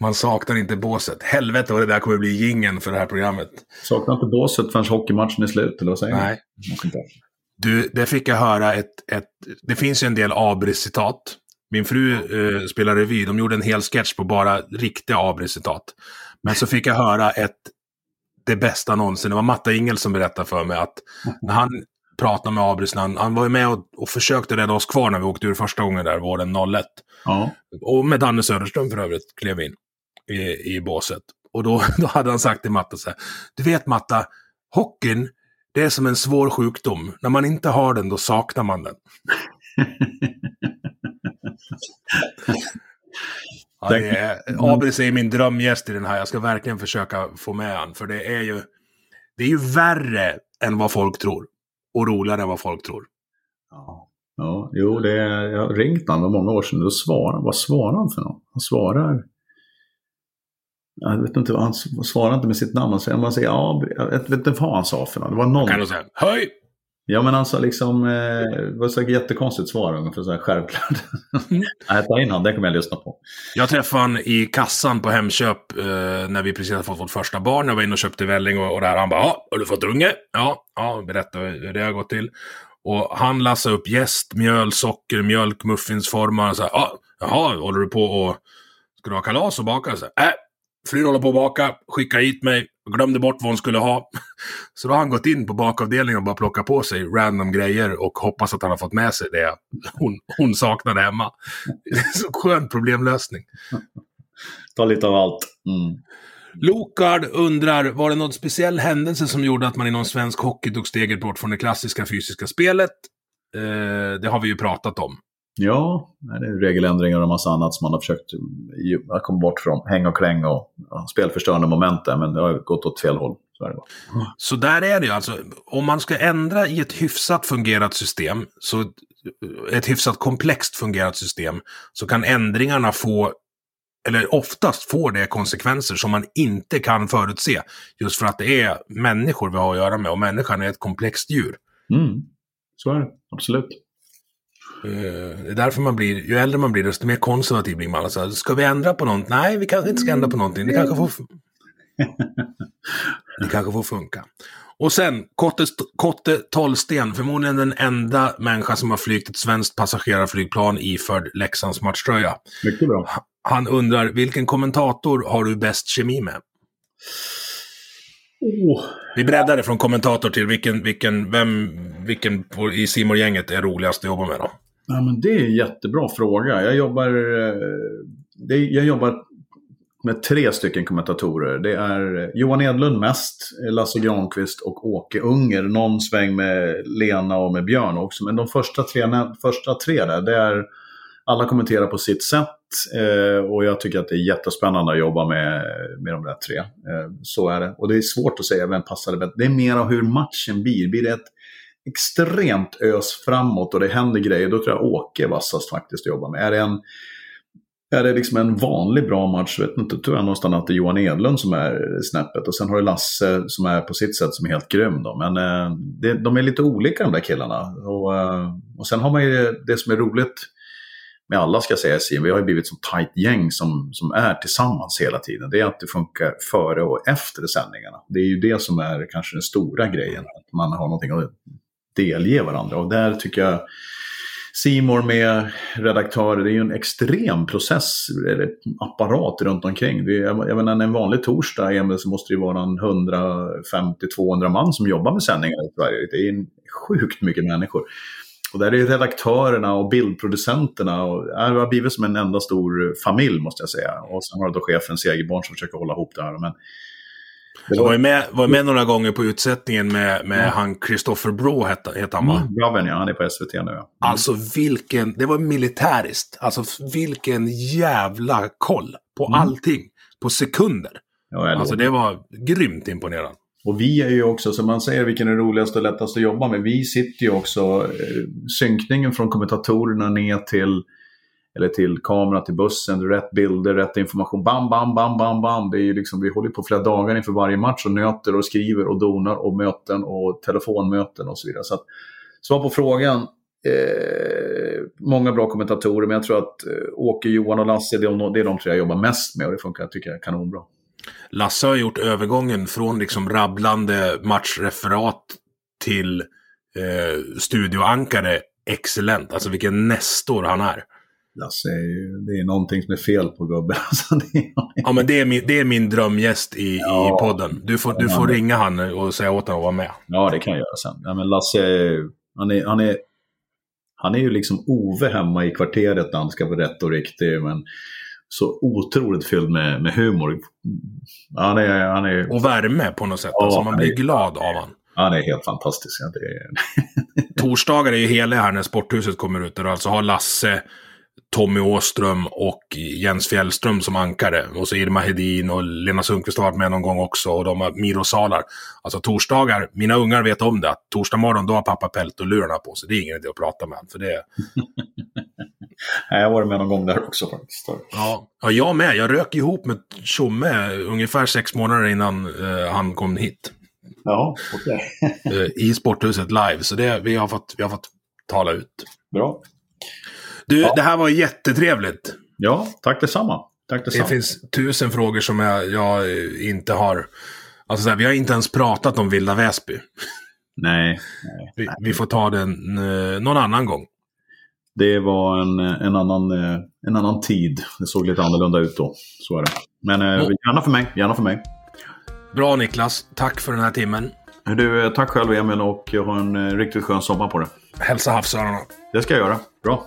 Man saknar inte båset. Helvete vad det där kommer bli gingen för det här programmet. Saknar inte båset förrän hockeymatchen är slut, eller vad säger Nej. Du, det fick jag höra ett, ett... Det finns ju en del Abris-citat min fru eh, spelar revy, de gjorde en hel sketch på bara riktiga Abri-citat. Men så fick jag höra ett, det bästa någonsin, det var Matta Ingel som berättade för mig att när han pratade med Abris, han, han var ju med och, och, försökte rädda oss kvar när vi åkte ur första gången där, våren 01. Ja. Och med Danne Söderström för övrigt, klev in i, i båset. Och då, då hade han sagt till Matta så här, du vet Matta, hockeyn, det är som en svår sjukdom. När man inte har den, då saknar man den. ja, det är, Abris är min drömgäst i den här. Jag ska verkligen försöka få med han. För det är ju, det är ju värre än vad folk tror. Och roligare än vad folk tror. Ja, ja jo, det är, jag har ringt honom många år sedan. Då svarar, vad svarar han för något? Han svarar... Jag vet inte, han svarar inte med sitt namn. Man säger, ja, jag vet inte vad han sa för något. Det var någon... Kan du säga, höj! Ja men alltså liksom, eh, det var ett jättekonstigt svar ungefär så här självklart. Mm. Nej, ta in han, det kommer jag lyssna på. Jag träffade han i kassan på Hemköp eh, när vi precis hade fått vårt första barn. Jag var inne och köpte välling och, och där. Han bara, ja, har du fått unge? Ja, ja, berätta hur det har gått till. Och han lassade upp jäst, mjöl, socker, mjölk, muffinsformar. Och så här, ja, jaha, håller du på och ska du ha kalas och baka? Så här, äh, frun håller på att baka, skicka hit mig glömde bort vad hon skulle ha. Så då har han gått in på bakavdelningen och bara plockat på sig random grejer och hoppas att han har fått med sig det hon, hon saknade hemma. Så skön problemlösning. Ta lite av allt. Mm. Lokard undrar, var det någon speciell händelse som gjorde att man inom svensk hockey tog steget bort från det klassiska fysiska spelet? Eh, det har vi ju pratat om. Ja, det är regeländringar och massa annat som man har försökt komma bort från. Häng och kläng och spelförstörande moment där, men det har gått åt fel håll. Så, det så där är det ju alltså. Om man ska ändra i ett hyfsat fungerat system, så ett hyfsat komplext fungerat system, så kan ändringarna få eller oftast får det konsekvenser som man inte kan förutse. Just för att det är människor vi har att göra med och människan är ett komplext djur. Mm. Så är det, absolut. Eh, Det är därför man blir, ju äldre man blir, desto mer konservativ blir man. Alltså, ska vi ändra på något? Nej, vi kanske inte ska ändra på någonting. Det kanske får, det kanske får funka. Och sen, Kotte, Kotte Tollsten, förmodligen den enda människa som har flygt ett svenskt passagerarflygplan iförd Leksands matchtröja. Mycket bra. Han undrar, vilken kommentator har du bäst kemi med? Åh, Vi breddar det från kommentator till vilken, vilken, vem, vilken i simor gänget är roligast att jobba med då? Ja, men det är en jättebra fråga. Jag jobbar, eh, det, jag jobbar med tre stycken kommentatorer. Det är eh, Johan Edlund mest, Lasse Granqvist och Åke Unger. Någon sväng med Lena och med Björn också. Men de första tre, första tre där, det är alla kommenterar på sitt sätt. Eh, och jag tycker att det är jättespännande att jobba med, med de där tre. Eh, så är det. Och det är svårt att säga vem passar bättre. Det är mer av hur matchen blir. Blir det ett extremt ös framåt och det händer grejer, då tror jag Åke är vassast faktiskt att jobba med. Är det en, är det liksom en vanlig bra match, vet inte, tror jag någonstans att det är Johan Edlund som är snäppet. Och sen har du Lasse som är på sitt sätt som är helt grym. Då. Men eh, det, de är lite olika de där killarna. Och, eh, och sen har man ju det som är roligt med alla ska jag säga, i vi har ju blivit så tajt gäng som, som är tillsammans hela tiden. Det är att det funkar före och efter sändningarna. Det är ju det som är kanske den stora grejen, att man har någonting att delge varandra. Och där tycker jag Simor med redaktörer, det är ju en extrem process, eller apparat runt omkring. Det är, jag menar, en vanlig torsdag, Emil, så måste det ju vara en 150-200 man som jobbar med sändningar i Sverige. Det är en sjukt mycket människor. Och där är redaktörerna och bildproducenterna. Och, det har blivit som en enda stor familj måste jag säga. Och sen har du då chefen Segerborn som försöker hålla ihop det här. Men jag var ju med, var med några gånger på utsättningen med, med han Christopher Bro, hette, hette han va? Mm, Braven, ja, han är på SVT nu. Ja. Alltså vilken, det var militäriskt. Alltså vilken jävla koll på allting. På sekunder. Ja, Alltså det var grymt imponerande. Och vi är ju också, som man säger, vilken är roligast och lättast att jobba med. Vi sitter ju också, eh, synkningen från kommentatorerna ner till, eller till kamera, till bussen, rätt bilder, rätt information. Bam, bam, bam, bam, bam. Det är ju liksom, vi håller på flera dagar inför varje match och nöter och skriver och donar och möten och telefonmöten och så vidare. Så att, svar på frågan. Eh, många bra kommentatorer, men jag tror att eh, Åke, Johan och Lasse, det är, de, det är de tre jag jobbar mest med och det funkar, tycker jag, kanonbra. Lasse har gjort övergången från liksom rabblande matchreferat till eh, studioankare excellent. Alltså vilken nestor han är. Lasse, är ju- det är någonting som är fel på gubben. Alltså, det är, Ja men det är min, det är min drömgäst i, Ja. i podden. Du får, du får ringa han och säga åt honom att vara med. ja, det kan jag göra sen. Ja, men Lasse, är- han är, han, är, han är ju liksom Ove hemma i kvarteret när han ska vara rätt och riktig. Men så otroligt fylld med, med humor. Han är, han, är, Och värme på något sätt. Ja, alltså man blir är- glad av han. han är helt fantastisk. Ja, det är, Torsdagar är ju heliga här när sporthuset kommer ut. Där du alltså har Lasse, Tommy Åström och Jens Fjällström som ankare. Och så Irma Hedin och Lena Sundqvist har varit med någon gång också. Och de har Miro Salar. Alltså torsdagar, mina ungar vet om det. Att torsdag morgon då har pappa pält och lurarna på sig. Det är ingen idé att prata med honom. För det, jag har varit med någon gång där också faktiskt. ja. ja, jag med. Jag rök ihop med Tjomme ungefär sex månader innan eh, han kom hit. Ja, okej. Eh, I sporthuset live. Så det, vi, har fått, vi har fått tala ut. Bra. Du, det här var jättetrevligt. Ja, tack detsamma. Tack Det detsamma. finns tusen frågor som jag, jag eh, inte har... Alltså så här, vi har inte ens pratat om Vilda Väsby. Nej, nej. Vi, vi får ta den eh, någon annan gång. Det var en, en, annan, eh, en annan tid. Det såg lite annorlunda ut då. Så är det. Men eh, Ja. gärna för mig. Gärna för mig. Bra Niklas, tack för den här timmen. Du, eh, tack själv Emil och jag har en eh, riktigt skön sommar på det. Hälsa havsörarna. Det ska jag göra. Bra.